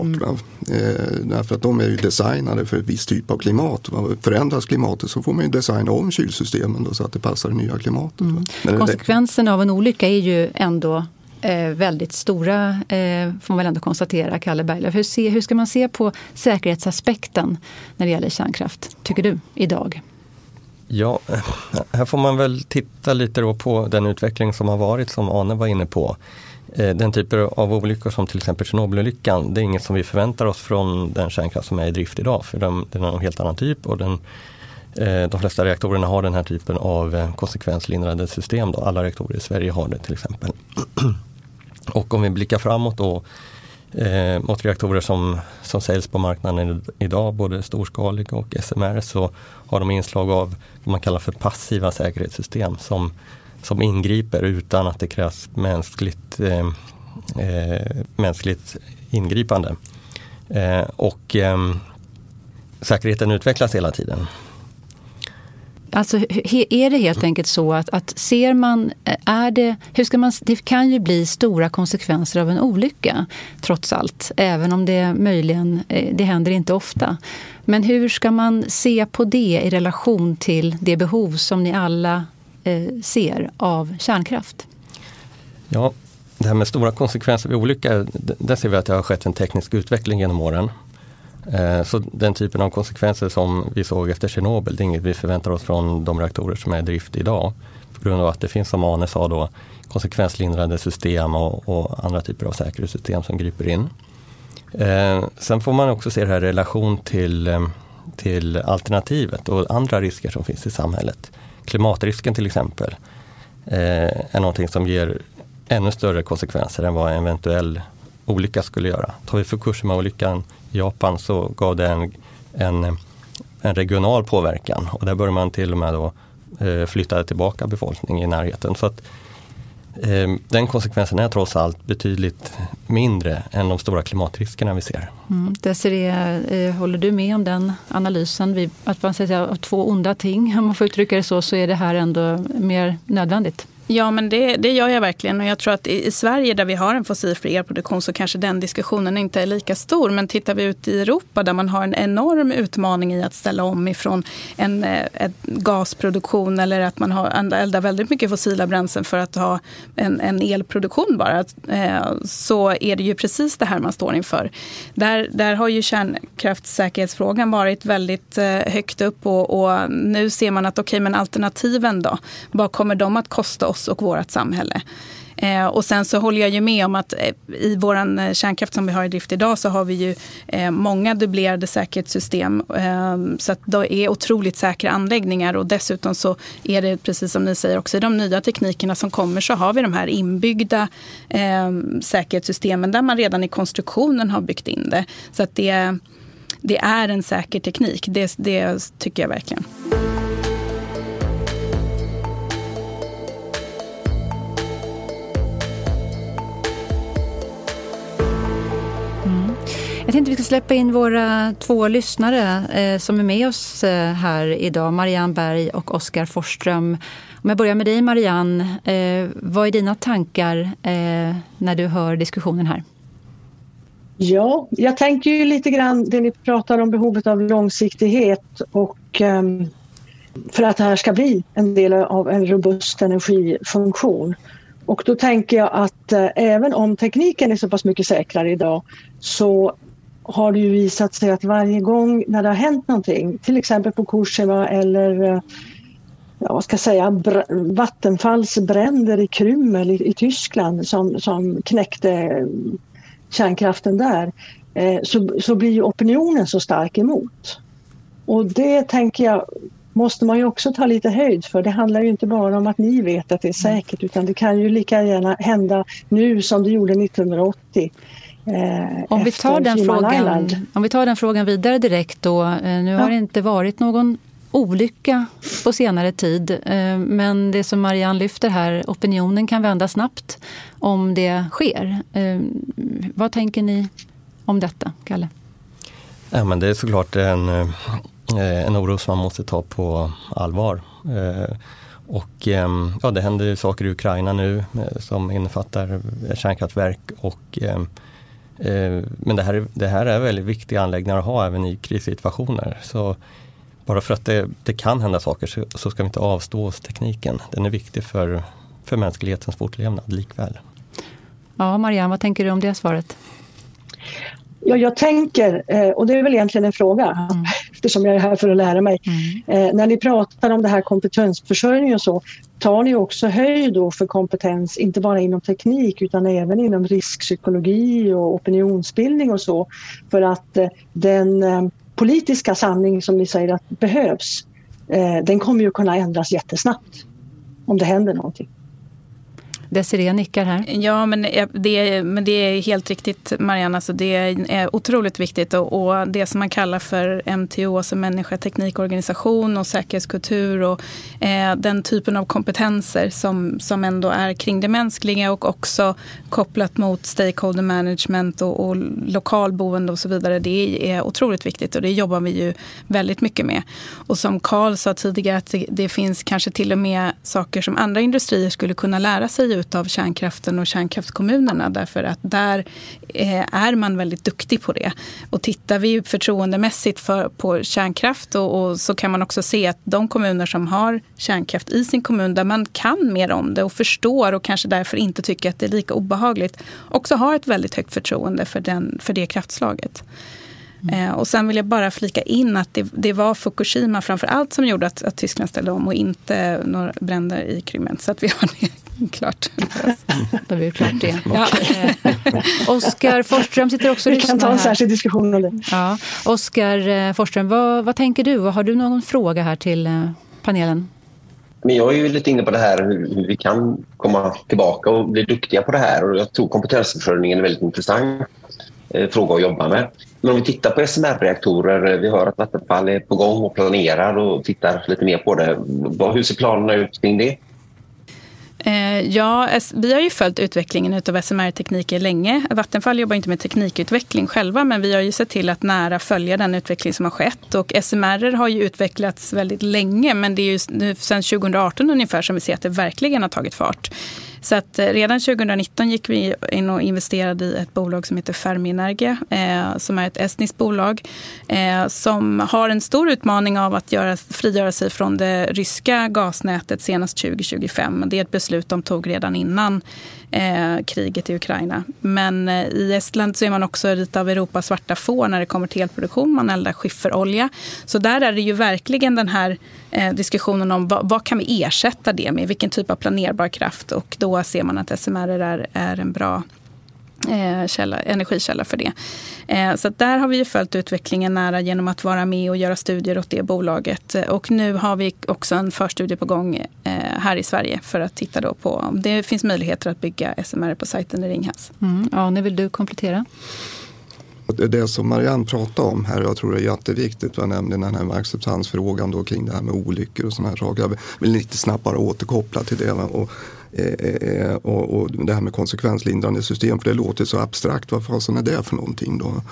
[SPEAKER 7] Mm. därför att de är ju designade för ett visst typ av klimat. Förändras klimatet så får man ju designa om kylsystemen då, så att det passar det nya klimatet. Mm.
[SPEAKER 5] Konsekvenserna av en olycka är ju ändå eh, väldigt stora, eh, får man väl ändå konstatera, Kalle Berglöf. Hur, hur ska man se på säkerhetsaspekten när det gäller kärnkraft, tycker du, idag?
[SPEAKER 8] Ja, här får man väl titta lite då på den utveckling som har varit som Arne var inne på. Eh, den typen av olyckor som till exempel Tjernobylolyckan, det är inget som vi förväntar oss från den kärnkraft som är i drift idag. För den, den är en helt annan typ och den, eh, de flesta reaktorerna har den här typen av eh, konsekvenslindrande system. Då. Alla reaktorer i Sverige har det till exempel. <clears throat> Och om vi blickar framåt då eh, mot reaktorer som, som säljs på marknaden idag, både storskaliga och SMR, så har de inslag av vad man kallar för passiva säkerhetssystem som som ingriper utan att det krävs mänskligt, eh, eh, mänskligt ingripande. Eh, och eh, säkerheten utvecklas hela tiden.
[SPEAKER 5] Alltså, är det helt enkelt så att, att ser man, eh, är det, hur ska man, det kan ju bli stora konsekvenser av en olycka trots allt, även om det möjligen, eh, det händer inte ofta. Men hur ska man se på det i relation till det behov som ni alla Eh, ser av kärnkraft?
[SPEAKER 8] Ja, det här med stora konsekvenser vid olycka, där ser vi att det har skett en teknisk utveckling genom åren. Eh, så den typen av konsekvenser som vi såg efter Tjernobyl, det är inget vi förväntar oss från de reaktorer som är i drift idag. På grund av att det finns, som Arne sa, då, konsekvenslindrande system och, och andra typer av säkerhetssystem som griper in. Eh, sen får man också se det här i relation till, eh, till alternativet och andra risker som finns i samhället. Klimatrisken till exempel eh, är någonting som ger ännu större konsekvenser än vad en eventuell olycka skulle göra. Tar vi Fukushima-olyckan i Japan så gav det en, en, en, regional påverkan och där började man till och med då, eh, flytta tillbaka befolkning i närheten. Så att, eh, Ehm, den konsekvensen är trots allt betydligt mindre än de stora klimatriskerna vi ser.
[SPEAKER 5] Mm. Desiree, eh, håller du med om den analysen? Att man säger att två onda ting, <laughs> om man får uttrycka det så, så är det här ändå mer nödvändigt?
[SPEAKER 9] Ja, men det, det gör jag verkligen. Och jag tror att i, i, Sverige där vi har en fossilfri elproduktion så kanske den diskussionen inte är lika stor. Men tittar vi ut i Europa där man har en enorm utmaning i att ställa om ifrån en, eh, en gasproduktion eller att man har eldar väldigt mycket fossila bränslen för att ha en, en elproduktion bara. Eh, så är det ju precis det här man står inför. Där, där har ju kärnkraftssäkerhetsfrågan varit väldigt eh, högt upp och, och nu ser man att okej, okay, men alternativen då? Vad kommer de att kosta oss? Oss och vårt samhälle. Eh, och sen så håller jag ju med om att eh, i vår eh, kärnkraft som vi har i drift idag så har vi ju eh, många dubblerade säkerhetssystem. Ehm, så att det är otroligt säkra anläggningar och dessutom så är det precis som ni säger också i de nya teknikerna som kommer så har vi de här inbyggda ehm, säkerhetssystemen där man redan i konstruktionen har byggt in det. Så att det, det är en säker teknik, det, det tycker jag verkligen.
[SPEAKER 5] Jag tänkte vi ska släppa in våra två lyssnare eh, som är med oss eh, här idag. Marianne Berg och Oskar Forsström. Om jag börjar med dig Marianne, eh, vad är dina tankar eh, när du hör diskussionen här?
[SPEAKER 10] Ja, jag tänker ju lite grann det ni pratar om behovet av långsiktighet och ehm, för att det här ska bli en del av en robust energifunktion. Och då tänker jag att eh, även om tekniken är så pass mycket säkrare idag så har det ju visat sig att varje gång när det har hänt någonting, till exempel på Kurseva eller eh, ja, vad ska jag säga, br- Vattenfalls bränder i Krümmel i, i Tyskland som, som knäckte eh, kärnkraften där, eh, så, så blir ju opinionen så stark emot. Och det tänker jag måste man ju också ta lite höjd för. Det handlar ju inte bara om att ni vet att det är säkert utan det kan ju lika gärna hända nu som det gjorde 1980.
[SPEAKER 5] Eh, om, vi tar den frågan, om vi tar den frågan vidare direkt då. Eh, nu ja. har det inte varit någon olycka på senare tid. Eh, men det som Marianne lyfter här, opinionen kan vända snabbt om det sker. Eh, vad tänker ni om detta, Kalle?
[SPEAKER 8] Ja, men det är såklart en, eh, en oro som man måste ta på allvar. Och ja, det händer saker i Ukraina nu som innefattar kärnkraftverk och Eh, men det här, det här är väldigt viktiga anläggningar att ha även i krissituationer. Så bara för att det, det kan hända saker så, så, ska vi inte avstå oss tekniken. Den är viktig för, för mänsklighetens fortlevnad likväl.
[SPEAKER 5] Ja, Marianne, vad tänker du om det svaret?
[SPEAKER 10] Ja, jag tänker, eh, och det är väl egentligen en fråga mm. <laughs> eftersom jag är här för att lära mig. Mm. Eh, när ni pratar om det här kompetensförsörjning och så, tar ni också höjd då för kompetens, inte bara inom teknik utan även inom riskpsykologi och opinionsbildning och så. För att eh, den politiska sanning som ni säger att behövs, den kommer ju kunna ändras jättesnabbt om det händer någonting.
[SPEAKER 5] Desiree nickar här.
[SPEAKER 9] Ja, men det, men det är helt riktigt Marianne. Alltså det är otroligt viktigt. Och, och, det som man kallar för MTO, alltså människa, teknik, organisation och säkerhetskultur och eh, den typen av kompetenser som, som ändå är kring det mänskliga och också kopplat mot stakeholder management och, och lokalboende och så vidare. Det är otroligt viktigt och det jobbar vi ju väldigt mycket med. Och som Karl sa tidigare, att det, det finns kanske till och med saker som andra industrier skulle kunna lära sig utav kärnkraften och kärnkraftskommunerna därför att där eh, är man väldigt duktig på det. Och tittar vi förtroendemässigt för, på kärnkraft och, och, så kan man också se att de kommuner som har kärnkraft i sin kommun där man kan mer om det och förstår och kanske därför inte tycker att det är lika obehagligt också har ett väldigt högt förtroende för, den, för det kraftslaget. Mm. och sen vill jag bara flika in att det, det var Fukushima framför allt som gjorde att, att, Tyskland ställde om och inte några bränder i Krimmen. Så att vi har <laughs> det <laughs> klart.
[SPEAKER 5] Då har vi klart det. Ja. <laughs> Oskar Forsström sitter också och
[SPEAKER 10] lyssnar Vi kan ta en särskild diskussion om det.
[SPEAKER 5] Ja. Oskar eh, Forsström, vad, vad tänker du? Har du någon fråga här till eh, panelen?
[SPEAKER 11] Men jag är ju lite inne på det här hur vi kan komma tillbaka och bli duktiga på det här. Och jag tror kompetensförsörjningen är väldigt intressant eh, fråga att jobba med. Men om vi tittar på SMR-reaktorer, vi hör att Vattenfall är på gång och planerar och tittar lite mer på det. Hur ser planerna ut kring det?
[SPEAKER 9] Eh, ja, vi har ju följt utvecklingen av SMR-tekniker länge. Vattenfall jobbar inte med teknikutveckling själva, men vi har ju sett till att nära följa den utveckling som har skett. Och SMR har ju utvecklats väldigt länge, men det är ju nu sedan 2018 ungefär som vi ser att det verkligen har tagit fart. Så att eh, redan 2019 gick vi in och investerade i ett bolag som heter Ferminerge, eh, som är ett estniskt bolag eh, som har en stor utmaning av att göra, frigöra sig från det ryska gasnätet senast 2025. Det är ett beslut de tog redan innan eh, kriget i Ukraina. Men eh, i Estland så är man också lite av Europas svarta får när det kommer till elproduktion. Man eldar skifferolja. Så där är det ju verkligen den här eh, diskussionen om vad, vad, kan vi ersätta det med? Vilken typ av planerbar kraft? Och då ser man att SMR är, är en bra eh, källa, energikälla för det. Eh, så där har vi ju följt utvecklingen nära genom att vara med och göra studier åt det bolaget. Och nu har vi också en förstudie på gång eh, här i Sverige för att titta då på om det finns möjligheter att bygga SMR på sajten i Ringhals.
[SPEAKER 5] Mm. Ja, nu vill du komplettera?
[SPEAKER 7] Det som Marianne pratade om här, jag tror det är jätteviktigt, var nämligen den här acceptansfrågan då kring det här med olyckor och sådana här saker. Jag vill lite snabbare återkoppla till det. Och, Eh, eh, eh, och, och det här med konsekvenslindrande system, för det låter så abstrakt. Vad fasen är det för någonting då?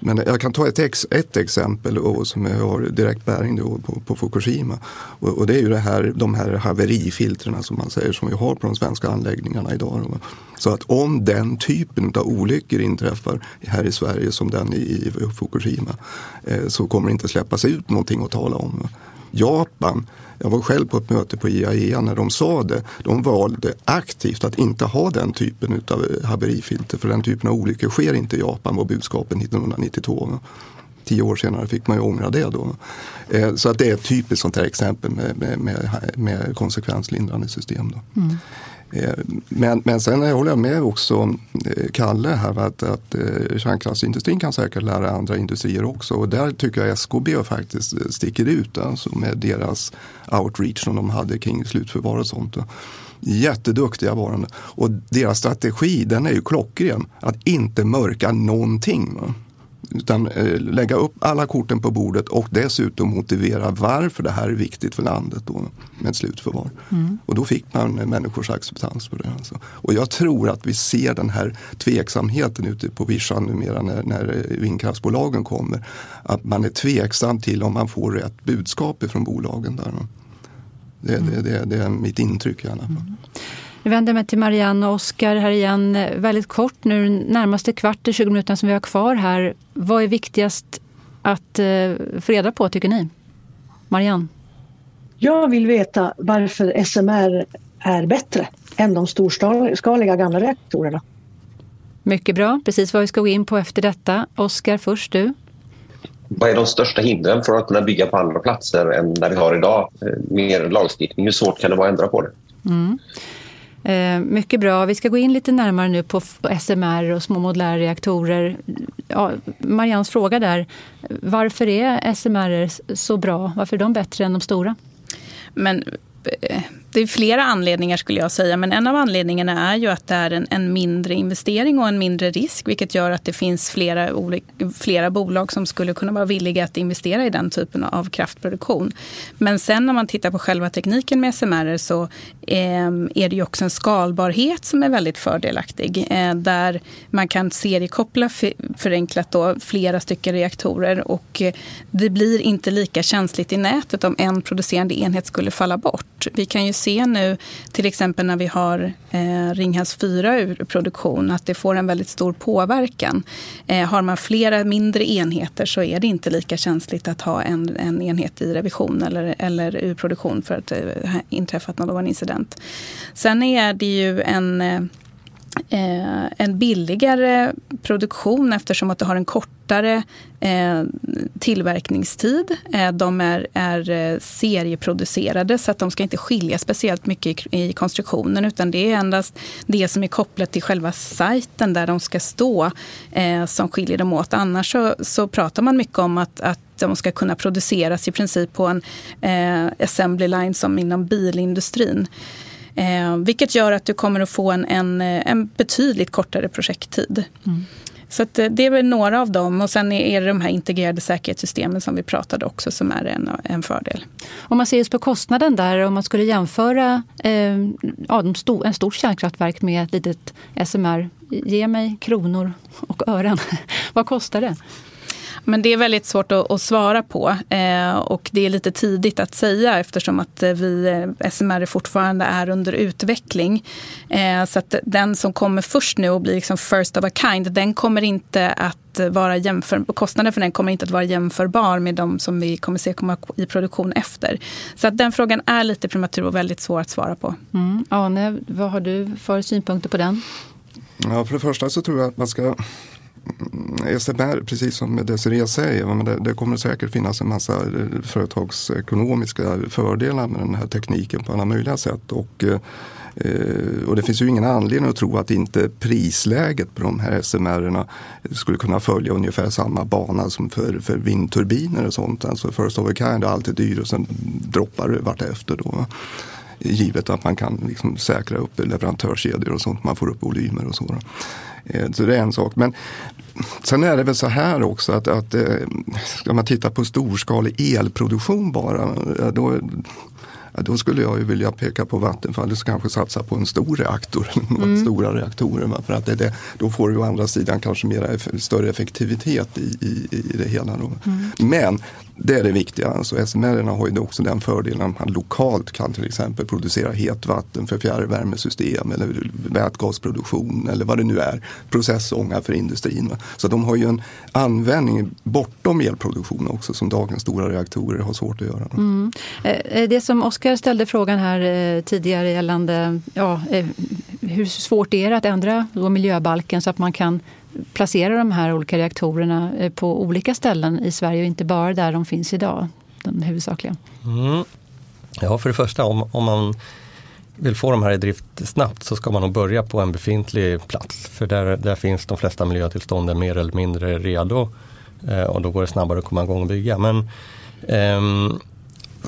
[SPEAKER 7] Men jag kan ta ett, ex, ett exempel och, som har direkt bäring då på, på Fukushima. Och, och, det är ju det här, de här haverifiltren som man säger som vi har på de svenska anläggningarna idag. Så att om den typen av olyckor inträffar här i Sverige som den i, i Fukushima eh, så kommer det inte släppas ut någonting att tala om. Japan jag var själv på ett möte på IAEA när de sa det. De valde aktivt att inte ha den typen av eh, haverifilter för den typen av olyckor sker inte i Japan var budskapen 1992. Tio år senare fick man ju ångra det då. Eh, så att det är ett typiskt sånt här exempel med, med, med, med konsekvenslindrande system. Då. Mm. Eh, men, men sen håller jag med också eh, Kalle här att, att eh, kärnkraftsindustrin kan säkert lära andra industrier också. Och där tycker jag SKB faktiskt sticker ut alltså med deras outreach som de hade kring slutförvar och sånt. Jätteduktiga var de. Och deras strategi den är ju klockren. Att inte mörka någonting. Utan eh, lägga upp alla korten på bordet och dessutom motivera varför det här är viktigt för landet då, med slutförvar. Mm. Och då fick man människors acceptans för det. Alltså. Och jag tror att vi ser den här tveksamheten ute på vischan numera när, när vindkraftsbolagen kommer. Att man är tveksam till om man får rätt budskap från bolagen. Där. Det, mm. det, det, det är mitt intryck i alla fall. Mm.
[SPEAKER 5] Jag vänder mig till Marianne och Oskar här igen. Väldigt kort nu, närmaste kvart, 20 minuter som vi har kvar här. Vad är viktigast att eh, få reda på tycker ni? Marianne?
[SPEAKER 10] Jag vill veta varför SMR är bättre än de storskaliga gamla reaktorerna.
[SPEAKER 5] Mycket bra, precis vad vi ska gå in på efter detta. Oskar, först du.
[SPEAKER 11] Vad är de största hindren för att kunna bygga på andra platser än där vi har idag? Eh, mer lagstiftning, hur svårt kan det vara att ändra på det? Mm.
[SPEAKER 5] Eh, mycket bra. Vi ska gå in lite närmare nu på SMR och små modulära reaktorer. Ja, Marians fråga där. Varför är SMR så bra? Varför är de bättre än de stora?
[SPEAKER 9] Men eh, det är flera anledningar skulle jag säga, men en av anledningarna är ju att det är en, en mindre investering och en mindre risk, vilket gör att det finns flera, flera bolag som skulle kunna vara villiga att investera i den typen av kraftproduktion. Men sen när man tittar på själva tekniken med SMR så Ehm, är det ju också en skalbarhet som är väldigt fördelaktig, eh, där man kan seriekoppla förenklat då flera stycken reaktorer och eh, det blir inte lika känsligt i nätet om en producerande enhet skulle falla bort. Vi kan ju se nu, till exempel när vi har eh, Ringhals 4 ur produktion, att det får en väldigt stor påverkan. Har man flera mindre enheter så är det inte lika känsligt att ha en, en enhet i revision eller, eller ur produktion för att det inträffat någon incident. Sen är det ju en eh, en billigare produktion eftersom att du har en kortare eh, tillverkningstid. Eh, de är, är eh, serieproducerade så att de ska inte skilja speciellt mycket i, i, konstruktionen utan det är endast det som är kopplat till själva sajten där de ska stå eh, som skiljer dem åt. Annars så, så pratar man mycket om att, att de ska kunna produceras i princip på en eh, assembly line som inom bilindustrin. Eh, vilket gör att du kommer att få en, en, en betydligt kortare projekttid. Mm. Så eh, det är väl några av dem. Och sen är det de här integrerade säkerhetssystemen som vi pratade också som är en, en fördel.
[SPEAKER 5] Om man ser just på kostnaden där, om man skulle jämföra eh, ja, en, stor, en stort kärnkraftverk med ett litet SMR. Ge mig kronor och ören. <laughs> Vad kostar det?
[SPEAKER 9] Men det är väldigt svårt att, att svara på eh, och det är lite tidigt att säga eftersom att eh, vi, eh, SMR fortfarande är under utveckling. Eh, så att den som kommer först nu och blir liksom first of a kind, den kommer inte att vara jämför, kostnaden för den kommer inte att vara jämförbar med de som vi kommer se komma i produktion efter. Så att den frågan är lite prematur och väldigt svår att svara på.
[SPEAKER 5] Mm. Ane, vad har du för synpunkter på den?
[SPEAKER 7] Ja, för det första så tror jag att man ska SMR, precis som Desiree säger, men det, det, kommer säkert finnas en massa eh, företagsekonomiska fördelar med den här tekniken på alla möjliga sätt. Och, eh, och det finns ju ingen anledning att tro att inte prisläget på de här SMR skulle kunna följa ungefär samma bana som för, för vindturbiner och sånt. Alltså first of a kind är alltid dyr och sen droppar det vartefter. Då givet att man kan liksom säkra upp leverantörskedjor och sånt, man får upp volymer och så så det är en sak. Men sen är det väl så här också att, att eh, ska man titta på storskalig elproduktion bara, eh, då, då skulle jag ju vilja peka på Vattenfall som kanske satsa på en stor reaktor, <laughs> mm. stora reaktorer. För att det, det, då får du å andra sidan kanske mera, större effektivitet i, i, i det hela. Mm. Men det är det viktiga. Alltså SMR har ju också den fördelen att man lokalt kan till exempel producera hetvatten för fjärrvärmesystem eller vätgasproduktion eller vad det nu är. Processånga för industrin. Så de har ju en användning bortom elproduktion också som dagens stora reaktorer har svårt att göra.
[SPEAKER 5] Mm. Eh, eh, det som Oskar ställde frågan här eh, tidigare gällande ja, hur svårt det är att ändra miljöbalken så att man kan placera de här olika reaktorerna eh, på olika ställen i Sverige och inte bara där de finns idag, den huvudsakliga?
[SPEAKER 8] Mm. Ja, för det första om, om man vill få de här i drift snabbt så ska man nog börja på en befintlig plats. För där, där finns de flesta miljötillstånden mer eller mindre redo eh, och då går det snabbare att komma igång och bygga. Men eh,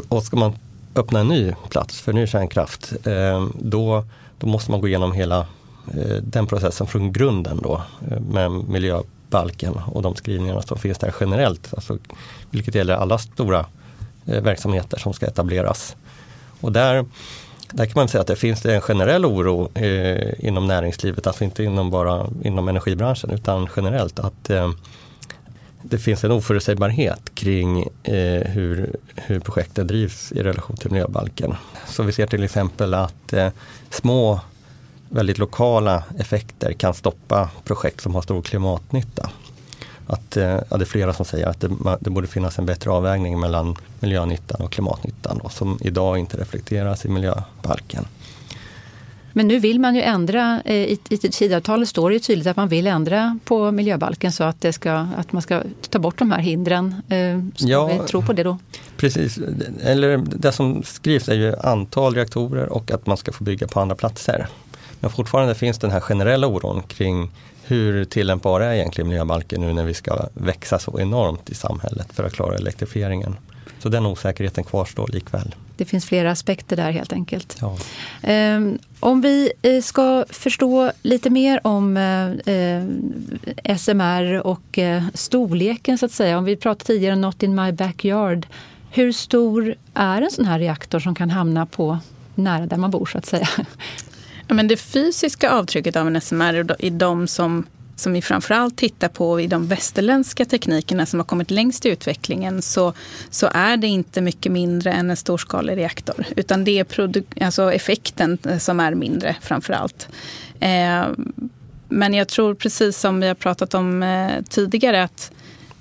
[SPEAKER 8] och ska man öppna en ny plats för ny kärnkraft eh, då, då måste man gå igenom hela Eh, den processen från grunden då eh, med miljöbalken och de skrivningarna som finns där generellt. Alltså, vilket gäller alla stora eh, verksamheter som ska etableras. Och där, där kan man säga att det finns en generell oro eh, inom näringslivet, alltså inte inom bara inom energibranschen utan generellt att eh, det finns en oförutsägbarhet kring eh, hur, hur projektet drivs i relation till miljöbalken. Så vi ser till exempel att små väldigt lokala effekter kan stoppa projekt som har stor klimatnytta. Att, eh, ja, det är flera som säger att det, det borde finnas en bättre avvägning mellan miljönyttan och klimatnyttan då, som idag inte reflekteras i miljöbalken.
[SPEAKER 5] Men nu vill man ju ändra, eh, i, i Tidöavtalet står det tydligt att man vill ändra på miljöbalken så att, det ska, att man ska ta bort de här hindren. Eh, ska ja, vi tro på det då?
[SPEAKER 8] Precis, eller det som skrivs är ju antal reaktorer och att man ska få bygga på andra platser. Men fortfarande finns den här generella oron kring hur tillämpbar är egentligen miljöbalken nu när vi ska växa så enormt i samhället för att klara elektrifieringen. Så den osäkerheten kvarstår likväl.
[SPEAKER 5] Det finns flera aspekter där helt enkelt. Ja. Um, om vi eh, ska förstå lite mer om eh, eh, SMR och storleken så att säga. Om vi pratade tidigare om Not in my backyard. Hur stor är en sån här reaktor som kan hamna på nära där man bor så att säga?
[SPEAKER 9] Ja, men det fysiska avtrycket av en SMR i de som, som vi framförallt tittar på i de västerländska teknikerna som har kommit längst i utvecklingen så, så är det inte mycket mindre än en storskalig reaktor. Utan det är produ- alltså effekten som är mindre framförallt. Eh, men jag tror precis som vi har pratat om eh, tidigare att Eh,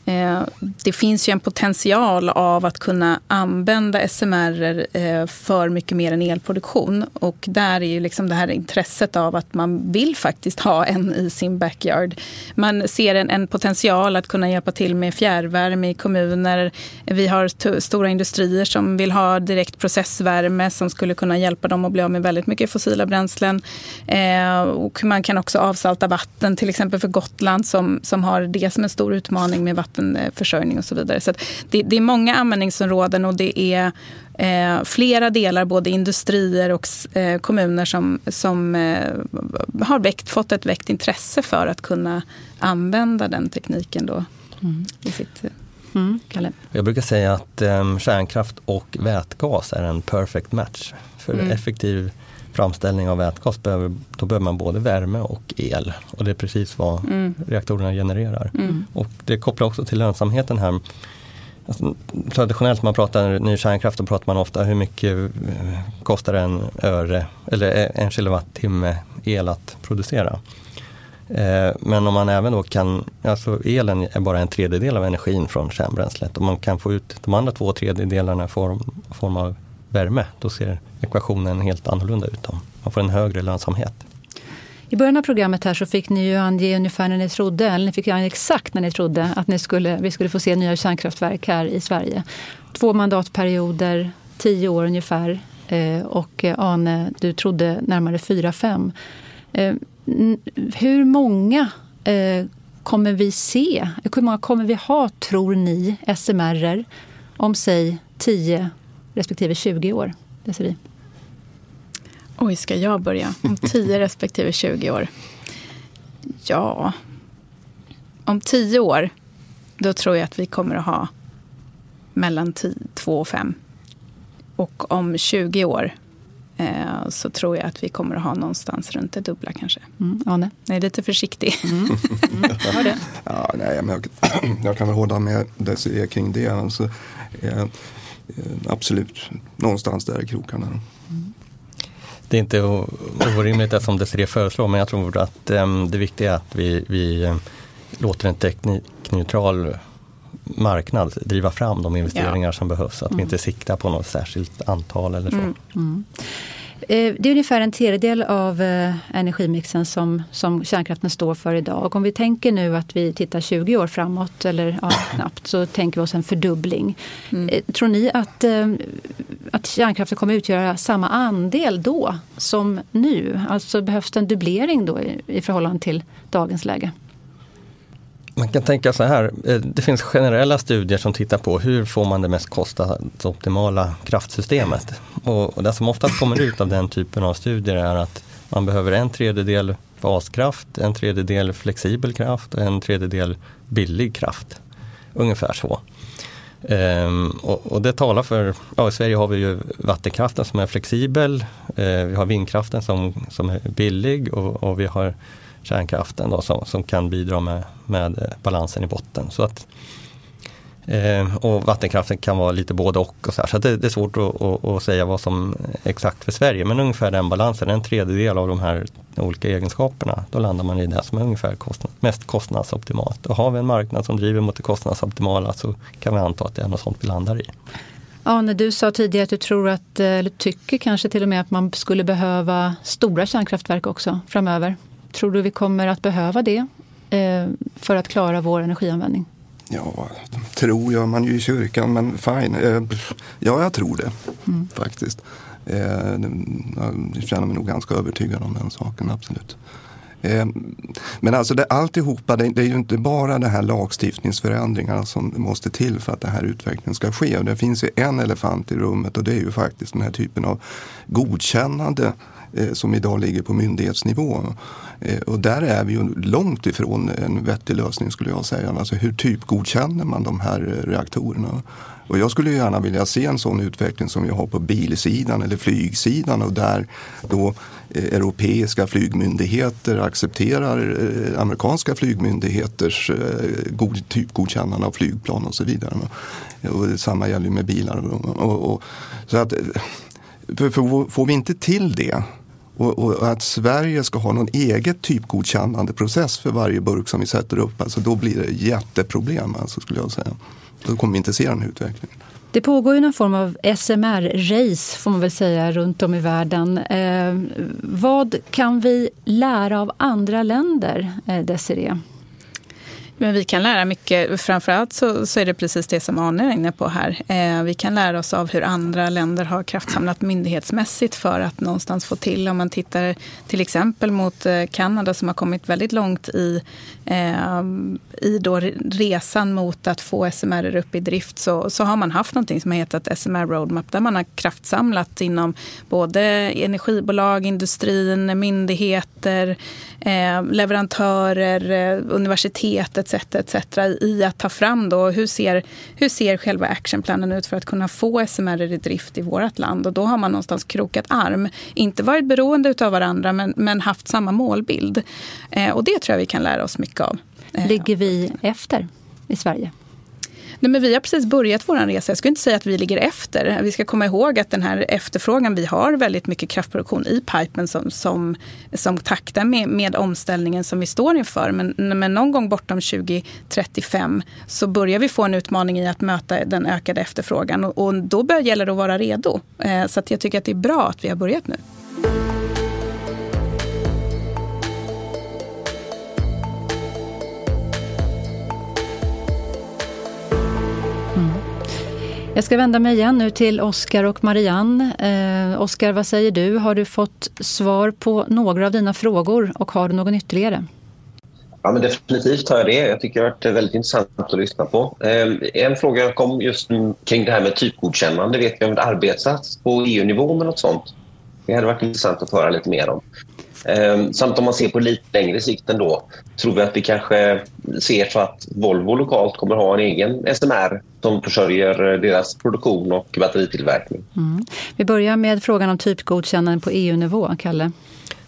[SPEAKER 9] Eh, det finns ju en potential av att kunna använda SMR eh, för mycket mer än elproduktion. Och där är ju liksom det här intresset av att man vill faktiskt ha en i sin backyard. Man ser en, en potential att kunna hjälpa till med fjärrvärme i kommuner. Vi har stora industrier som vill ha direkt processvärme som skulle kunna hjälpa dem att bli av med väldigt mycket fossila bränslen. Eh, och man kan också avsalta vatten, till exempel för Gotland som, som har det som en stor utmaning med vatten vattenförsörjning och så vidare. Så det, det, är många användningsområden och det är eh, flera delar, både industrier och eh, kommuner som, som eh, har väckt, fått ett väckt intresse för att kunna använda den tekniken då mm. i sitt
[SPEAKER 5] Mm,
[SPEAKER 8] Jag brukar säga att um, kärnkraft och vätgas är en perfect match. För mm. effektiv framställning av vätgas, behöver, då behöver man både värme och el. Och det är precis vad mm. reaktorerna genererar. Mm. Och det kopplar också till lönsamheten här. Alltså, traditionellt när man pratar ny kärnkraft, då pratar man ofta hur mycket eh, kostar en öre eller en kilowattimme el att producera. Eh, men om man även då kan, alltså elen är bara en tredjedel av energin från kärnbränslet och man kan få ut de andra två tredjedelarna i form, form av värme, då ser ekvationen helt annorlunda ut. Då. Man får en högre lönsamhet.
[SPEAKER 5] I början av programmet här så fick ni ju ange ungefär när ni trodde, eller ni fick ange exakt när ni trodde att ni skulle, vi skulle få se nya kärnkraftverk här i Sverige. Två mandatperioder, tio år ungefär. Eh, och eh, Ane, du trodde närmare fyra, fem. Eh, hur många kommer vi se? Hur många kommer vi ha, tror ni, SMR om säg 10 respektive 20 år? Desiree?
[SPEAKER 9] Oj, ska jag börja? Om 10 <laughs> respektive 20 år? Ja, om 10 år, då tror jag att vi kommer att ha mellan 2 och 5. Och om 20 år eh, så tror jag att vi kommer att ha någonstans runt det dubbla kanske.
[SPEAKER 5] Mm, Anne?
[SPEAKER 9] Jag är lite försiktig. Mm.
[SPEAKER 7] Mm. det. Ja, nej, men jag, <clears throat> jag kan väl hålla med Desi kring det. Alltså, eh, absolut, någonstans där i krokarna. Mm.
[SPEAKER 8] Det är inte orimligt det som Desirée föreslår men jag tror att um, det viktiga är att vi, vi um, låter en teknikneutral marknad driva fram de investeringar ja. som behövs. Att mm. vi inte siktar på något särskilt antal eller så. Mm.
[SPEAKER 5] Eh, det är ungefär en tredjedel av eh, energimixen som, som kärnkraften står för idag. Om vi tänker nu att vi tittar 20 år framåt, eller ja, <clears throat> knappt, så tänker vi oss en fördubbling. Mm. Eh, tror ni att, att kärnkraften kommer utgöra samma andel då som nu? Alltså behövs det en dubblering då i, i förhållande till dagens läge?
[SPEAKER 8] Man kan tänka så här, eh, det finns generella studier som tittar på hur får man det mest kostnadsoptimala kraftsystemet. Och, det som oftast kommer ut av den typen av studier är att man behöver en tredjedel baskraft, en tredjedel flexibel kraft och en tredjedel billig kraft. Ungefär så. Ehm, och, och, det talar för, ja, i Sverige har vi ju vattenkraften som är flexibel, ehm, vi har vindkraften som, som är billig och, och vi har kärnkraften då, som, som kan bidra med, med eh, balansen i botten. Så att, eh, och vattenkraften kan vara lite både och. och så, så det, det, är svårt att, att, att, säga vad som är exakt för Sverige. Men ungefär den balansen, en tredjedel av de här olika egenskaperna. Då landar man i det som är ungefär kostnad, mest kostnadsoptimalt. Och har vi en marknad som driver mot det kostnadsoptimala så kan vi anta att det är något sånt vi landar i.
[SPEAKER 5] Ja, när du sa tidigare att du tror att, eh, eller tycker kanske till och med att man skulle behöva stora kärnkraftverk också framöver. Tror du vi kommer att behöva det eh, för att klara vår energianvändning?
[SPEAKER 7] Ja, tror gör man ju i kyrkan, men fine. Eh, ja, jag tror det mm. faktiskt. Eh, jag känner mig nog ganska övertygad om den saken, absolut. Eh, men alltså det, alltihopa, det, det är ju inte bara de här lagstiftningsförändringarna som måste till för att den här utvecklingen ska ske. Det finns ju en elefant i rummet och det är ju faktiskt den här typen av godkännande som idag ligger på myndighetsnivå. Eh, och där är vi ju långt ifrån en vettig lösning skulle jag säga. Alltså hur typgodkänner man de här eh, reaktorerna? Och jag skulle gärna vilja se en sån utveckling som vi har på bilsidan eller flygsidan och där då eh, europeiska flygmyndigheter accepterar amerikanska flygmyndigheters god, typgodkännande av flygplan och så vidare. Och samma gäller med bilar. Och, och, så att, för, för får vi inte till det och, och, att Sverige ska ha någon eget typgodkännande process för varje burk som vi sätter upp, alltså då blir det jätteproblem alltså, skulle jag säga. Då kommer vi inte se den här utvecklingen.
[SPEAKER 5] Det pågår ju någon form av SMR-race får man väl säga runt om i världen. Eh, vad kan vi lära av andra länder, eh, Desiree?
[SPEAKER 9] Men vi kan lära mycket. Framförallt så, så är det precis det som Arne är inne på här. Eh, vi kan lära oss av hur andra länder har kraftsamlat myndighetsmässigt för att någonstans få till. Om man tittar till exempel mot eh, Kanada som har kommit väldigt långt i, eh, i då resan mot att få SMR upp i drift så, så har man haft någonting som har hetat SMR Roadmap där man har kraftsamlat inom både energibolag, industrin, myndigheter, eh, leverantörer, eh, etc. etc. i att ta fram då hur ser, hur ser själva actionplanen ut för att kunna få SMR i drift i vårt land. Och då har man någonstans krokat arm. Inte varit beroende av varandra men, men haft samma målbild. Eh, och det tror jag vi kan lära oss mycket av.
[SPEAKER 5] Eh, Ligger vi efter i Sverige?
[SPEAKER 9] Nej, men vi har precis börjat vår resa. Jag skulle inte säga att vi ligger efter. Vi ska komma ihåg att den här efterfrågan, vi har väldigt mycket kraftproduktion i pipen som, som, som taktar med, med omställningen som vi står inför. Men, men någon gång bortom 2035 så börjar vi få en utmaning i att möta den ökade efterfrågan. Och, och då gäller det att vara redo. Eh, så att jag tycker att det är bra att vi har börjat nu.
[SPEAKER 5] Jag ska vända mig igen nu till Oskar och Marianne. Eh, Oskar, vad säger du? Har du fått svar på några av dina frågor och har du någon ytterligare?
[SPEAKER 11] Ja, men definitivt har jag det. Jag tycker det har varit väldigt intressant att lyssna på. Eh, en fråga kom just kring det här med typgodkännande. Vet vi om det arbetas på EU-nivå med något sånt? Det hade varit intressant att höra lite mer om. Eh, samt om man ser på lite längre sikt ändå, tror vi att vi kanske ser så att Volvo lokalt kommer ha en egen SMR som försörjer deras produktion och batteritillverkning.
[SPEAKER 5] Mm. Vi börjar med frågan om typgodkännande på EU-nivå. Kalle?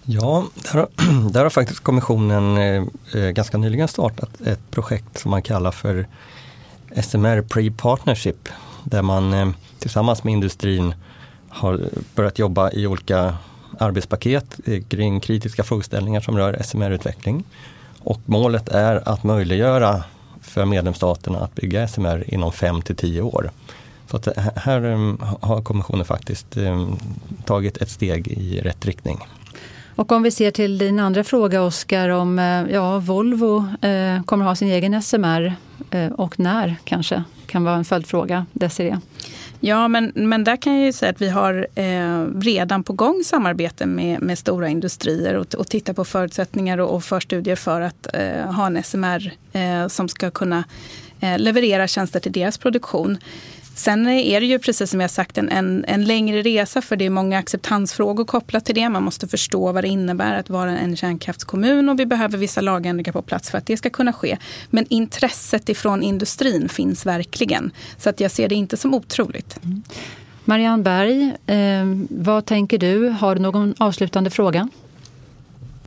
[SPEAKER 8] Ja, där har, <clears throat> där har faktiskt kommissionen eh, ganska nyligen startat ett projekt som man kallar för SMR Pre-Partnership där man eh, tillsammans med industrin har börjat jobba i olika arbetspaket eh, kring kritiska frågeställningar som rör SMR-utveckling. Och målet är att möjliggöra för medlemsstaterna att bygga SMR inom 5 till 10 år. Så att eh, här eh, har kommissionen faktiskt tagit ett steg i rätt riktning.
[SPEAKER 5] Och om vi ser till din andra fråga Oskar om ja, Volvo eh, kommer ha sin egen SMR eh, och när kanske kan vara en följdfråga. Desiree?
[SPEAKER 9] Ja, men, men där kan jag ju säga att vi har eh, redan på gång samarbete med, med stora industrier och, och tittar på förutsättningar och, och förstudier för att eh, ha en SMR eh, som ska kunna eh, leverera tjänster till deras produktion. Sen är det ju precis som jag sagt en, en, en, längre resa för det är många acceptansfrågor kopplat till det. Man måste förstå vad det innebär att vara en kärnkraftskommun och vi behöver vissa lagändringar på plats för att det ska kunna ske. Men intresset ifrån industrin finns verkligen. Så att jag ser det inte som otroligt. Mm.
[SPEAKER 5] Marianne Berg, eh, vad tänker du? Har du någon avslutande fråga?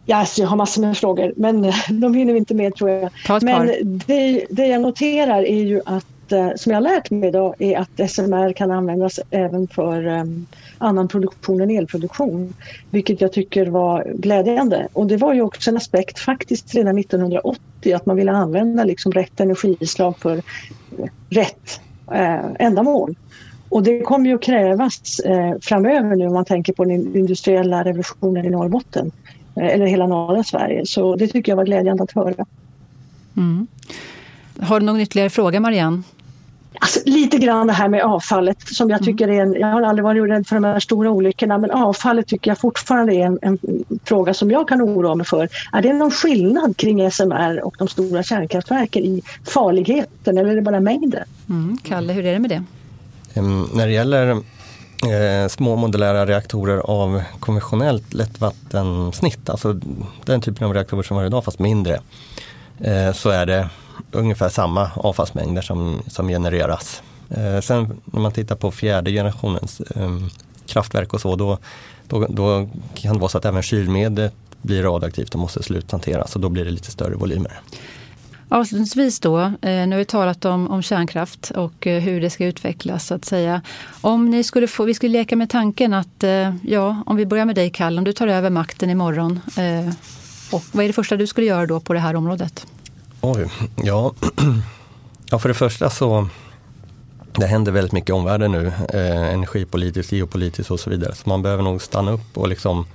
[SPEAKER 10] Ja, alltså jag har massor med frågor, men <laughs> de hinner vi inte med tror jag. Men det, det jag noterar är ju att Eh, som jag har lärt mig idag är att SMR kan användas även för ehm, annan produktion än elproduktion. Vilket jag tycker var glädjande. Och det var ju också en aspekt faktiskt redan 1980 att man ville använda liksom rätt energislag för rätt eh, ändamål. Och det kommer ju att krävas eh, framöver nu om man tänker på den industriella revolutionen i Norrbotten eh, eller hela norra Sverige. Så det tycker jag var glädjande att höra.
[SPEAKER 5] Mm. Har du någon ytterligare fråga Marianne?
[SPEAKER 10] Alltså, lite grann det här med avfallet som jag mm. tycker är en, jag har aldrig varit rädd för de här stora olyckorna men avfallet tycker jag fortfarande är en, en, fråga som jag kan oroa mig för. Är det någon skillnad kring SMR och de stora kärnkraftverken i farligheten eller är det bara mängden?
[SPEAKER 5] Mm. Kalle, hur är det med det?
[SPEAKER 8] Um, när det gäller eh, små modulära reaktorer av konventionellt lättvattensnitt, alltså den typen av reaktorer som vi har idag fast mindre, eh, så är det ungefär samma avfallsmängder som, som genereras. Eh, sen när man tittar på fjärde generationens eh, kraftverk och så, då, då, då, kan det vara så att även kylmedlet blir radioaktivt och måste sluthanteras och då blir det lite större volymer.
[SPEAKER 5] Avslutningsvis då, eh, nu har vi talat om, om kärnkraft och eh, hur det ska utvecklas så att säga. Om ni skulle få, vi skulle leka med tanken att, eh, ja, om vi börjar med dig Kalle, om du tar över makten imorgon. Eh, och vad är det första du skulle göra då på det här området?
[SPEAKER 8] Oj, ja. <clears throat> ja, för det första så det händer väldigt mycket i omvärlden nu, eh, energipolitiskt, geopolitiskt och så vidare. Så man behöver nog stanna upp och liksom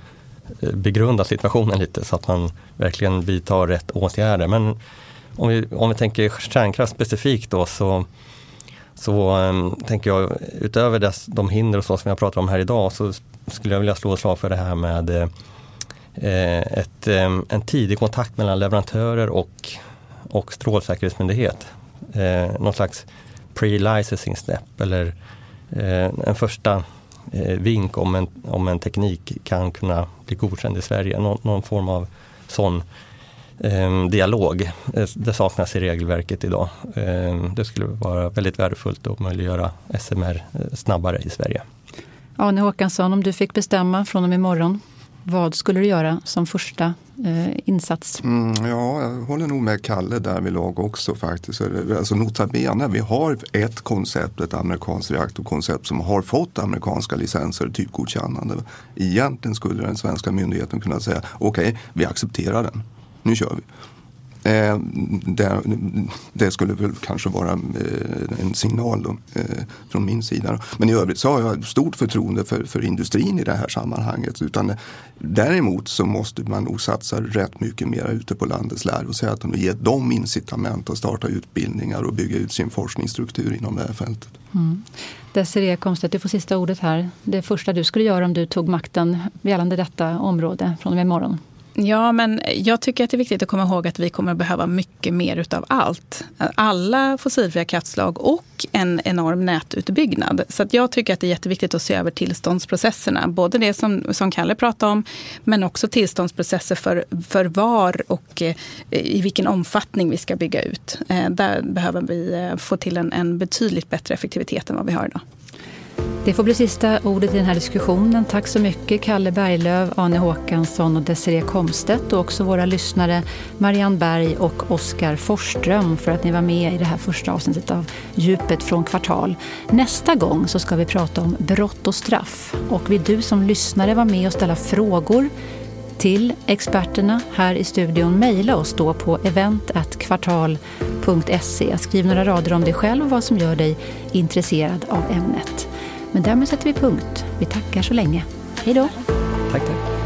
[SPEAKER 8] eh, begrunda situationen lite så att man verkligen vidtar rätt åtgärder. Men om vi, om vi tänker kärnkraft specifikt då så, så um, tänker jag utöver dess, de hinder och så som jag pratar om här idag så skulle jag vilja slå ett slag för det här med eh, ett, eh, en tidig kontakt mellan leverantörer och och Strålsäkerhetsmyndighet. Eh, någon slags pre-licensing step eller eh, en första eh, vink om en, om en teknik kan kunna bli godkänd i Sverige. Någon, någon form av sån eh, dialog. Eh, det saknas i regelverket idag. Eh, det skulle vara väldigt värdefullt att möjliggöra SMR eh, snabbare i Sverige.
[SPEAKER 5] Arne Håkansson, om du fick bestämma från och med imorgon, vad skulle du göra som första eh, insats?
[SPEAKER 7] Mm, ja, jag håller nog med Kalle där vid lag också faktiskt. Alltså nota bene, vi har ett koncept, ett amerikanskt reaktorkoncept som har fått amerikanska licenser, typgodkännande. Egentligen skulle den svenska myndigheten kunna säga okej, okay, vi accepterar den. Nu kör vi. Eh, det, det, skulle väl kanske vara eh, en signal då, eh, från min sida. Men i övrigt så har jag stort förtroende för, för industrin i det här sammanhanget. Utan, eh, däremot så måste man nog satsa rätt mycket mer ute på landets lärosäten och ge dem incitament att starta utbildningar och bygga ut sin forskningsstruktur inom det här fältet. Mm.
[SPEAKER 5] Desiree Komstedt, du får sista ordet här. Det första du skulle göra om du tog makten gällande detta område från och med imorgon?
[SPEAKER 9] Ja, men jag tycker att det är viktigt att komma ihåg att vi kommer att behöva mycket mer utav allt. Alla fossilfria kraftslag och en enorm nätutbyggnad. Så jag tycker att det är jätteviktigt att se över tillståndsprocesserna. Både det som, som Kalle pratade om, men också tillståndsprocesser för, för var och eh, i vilken omfattning vi ska bygga ut. Eh, där behöver vi eh, få till en, en betydligt bättre effektivitet än vad vi har idag.
[SPEAKER 5] Det får bli sista ordet i den här diskussionen. Tack så mycket Kalle Berglöf, Ane Håkansson och Desiree Komstedt och också våra lyssnare Marianne Berg och Oskar Forsström för att ni var med i det här första avsnittet av Djupet från kvartal. Nästa gång så ska vi prata om brott och straff. Och vill du som lyssnare vara med och ställa frågor till experterna här i studion, mejla oss då på event.kvartal.se. Skriv några rader om dig själv och vad som gör dig intresserad av ämnet. Men därmed sätter vi punkt. Vi tackar så länge. Hej då!
[SPEAKER 8] Tack, tack.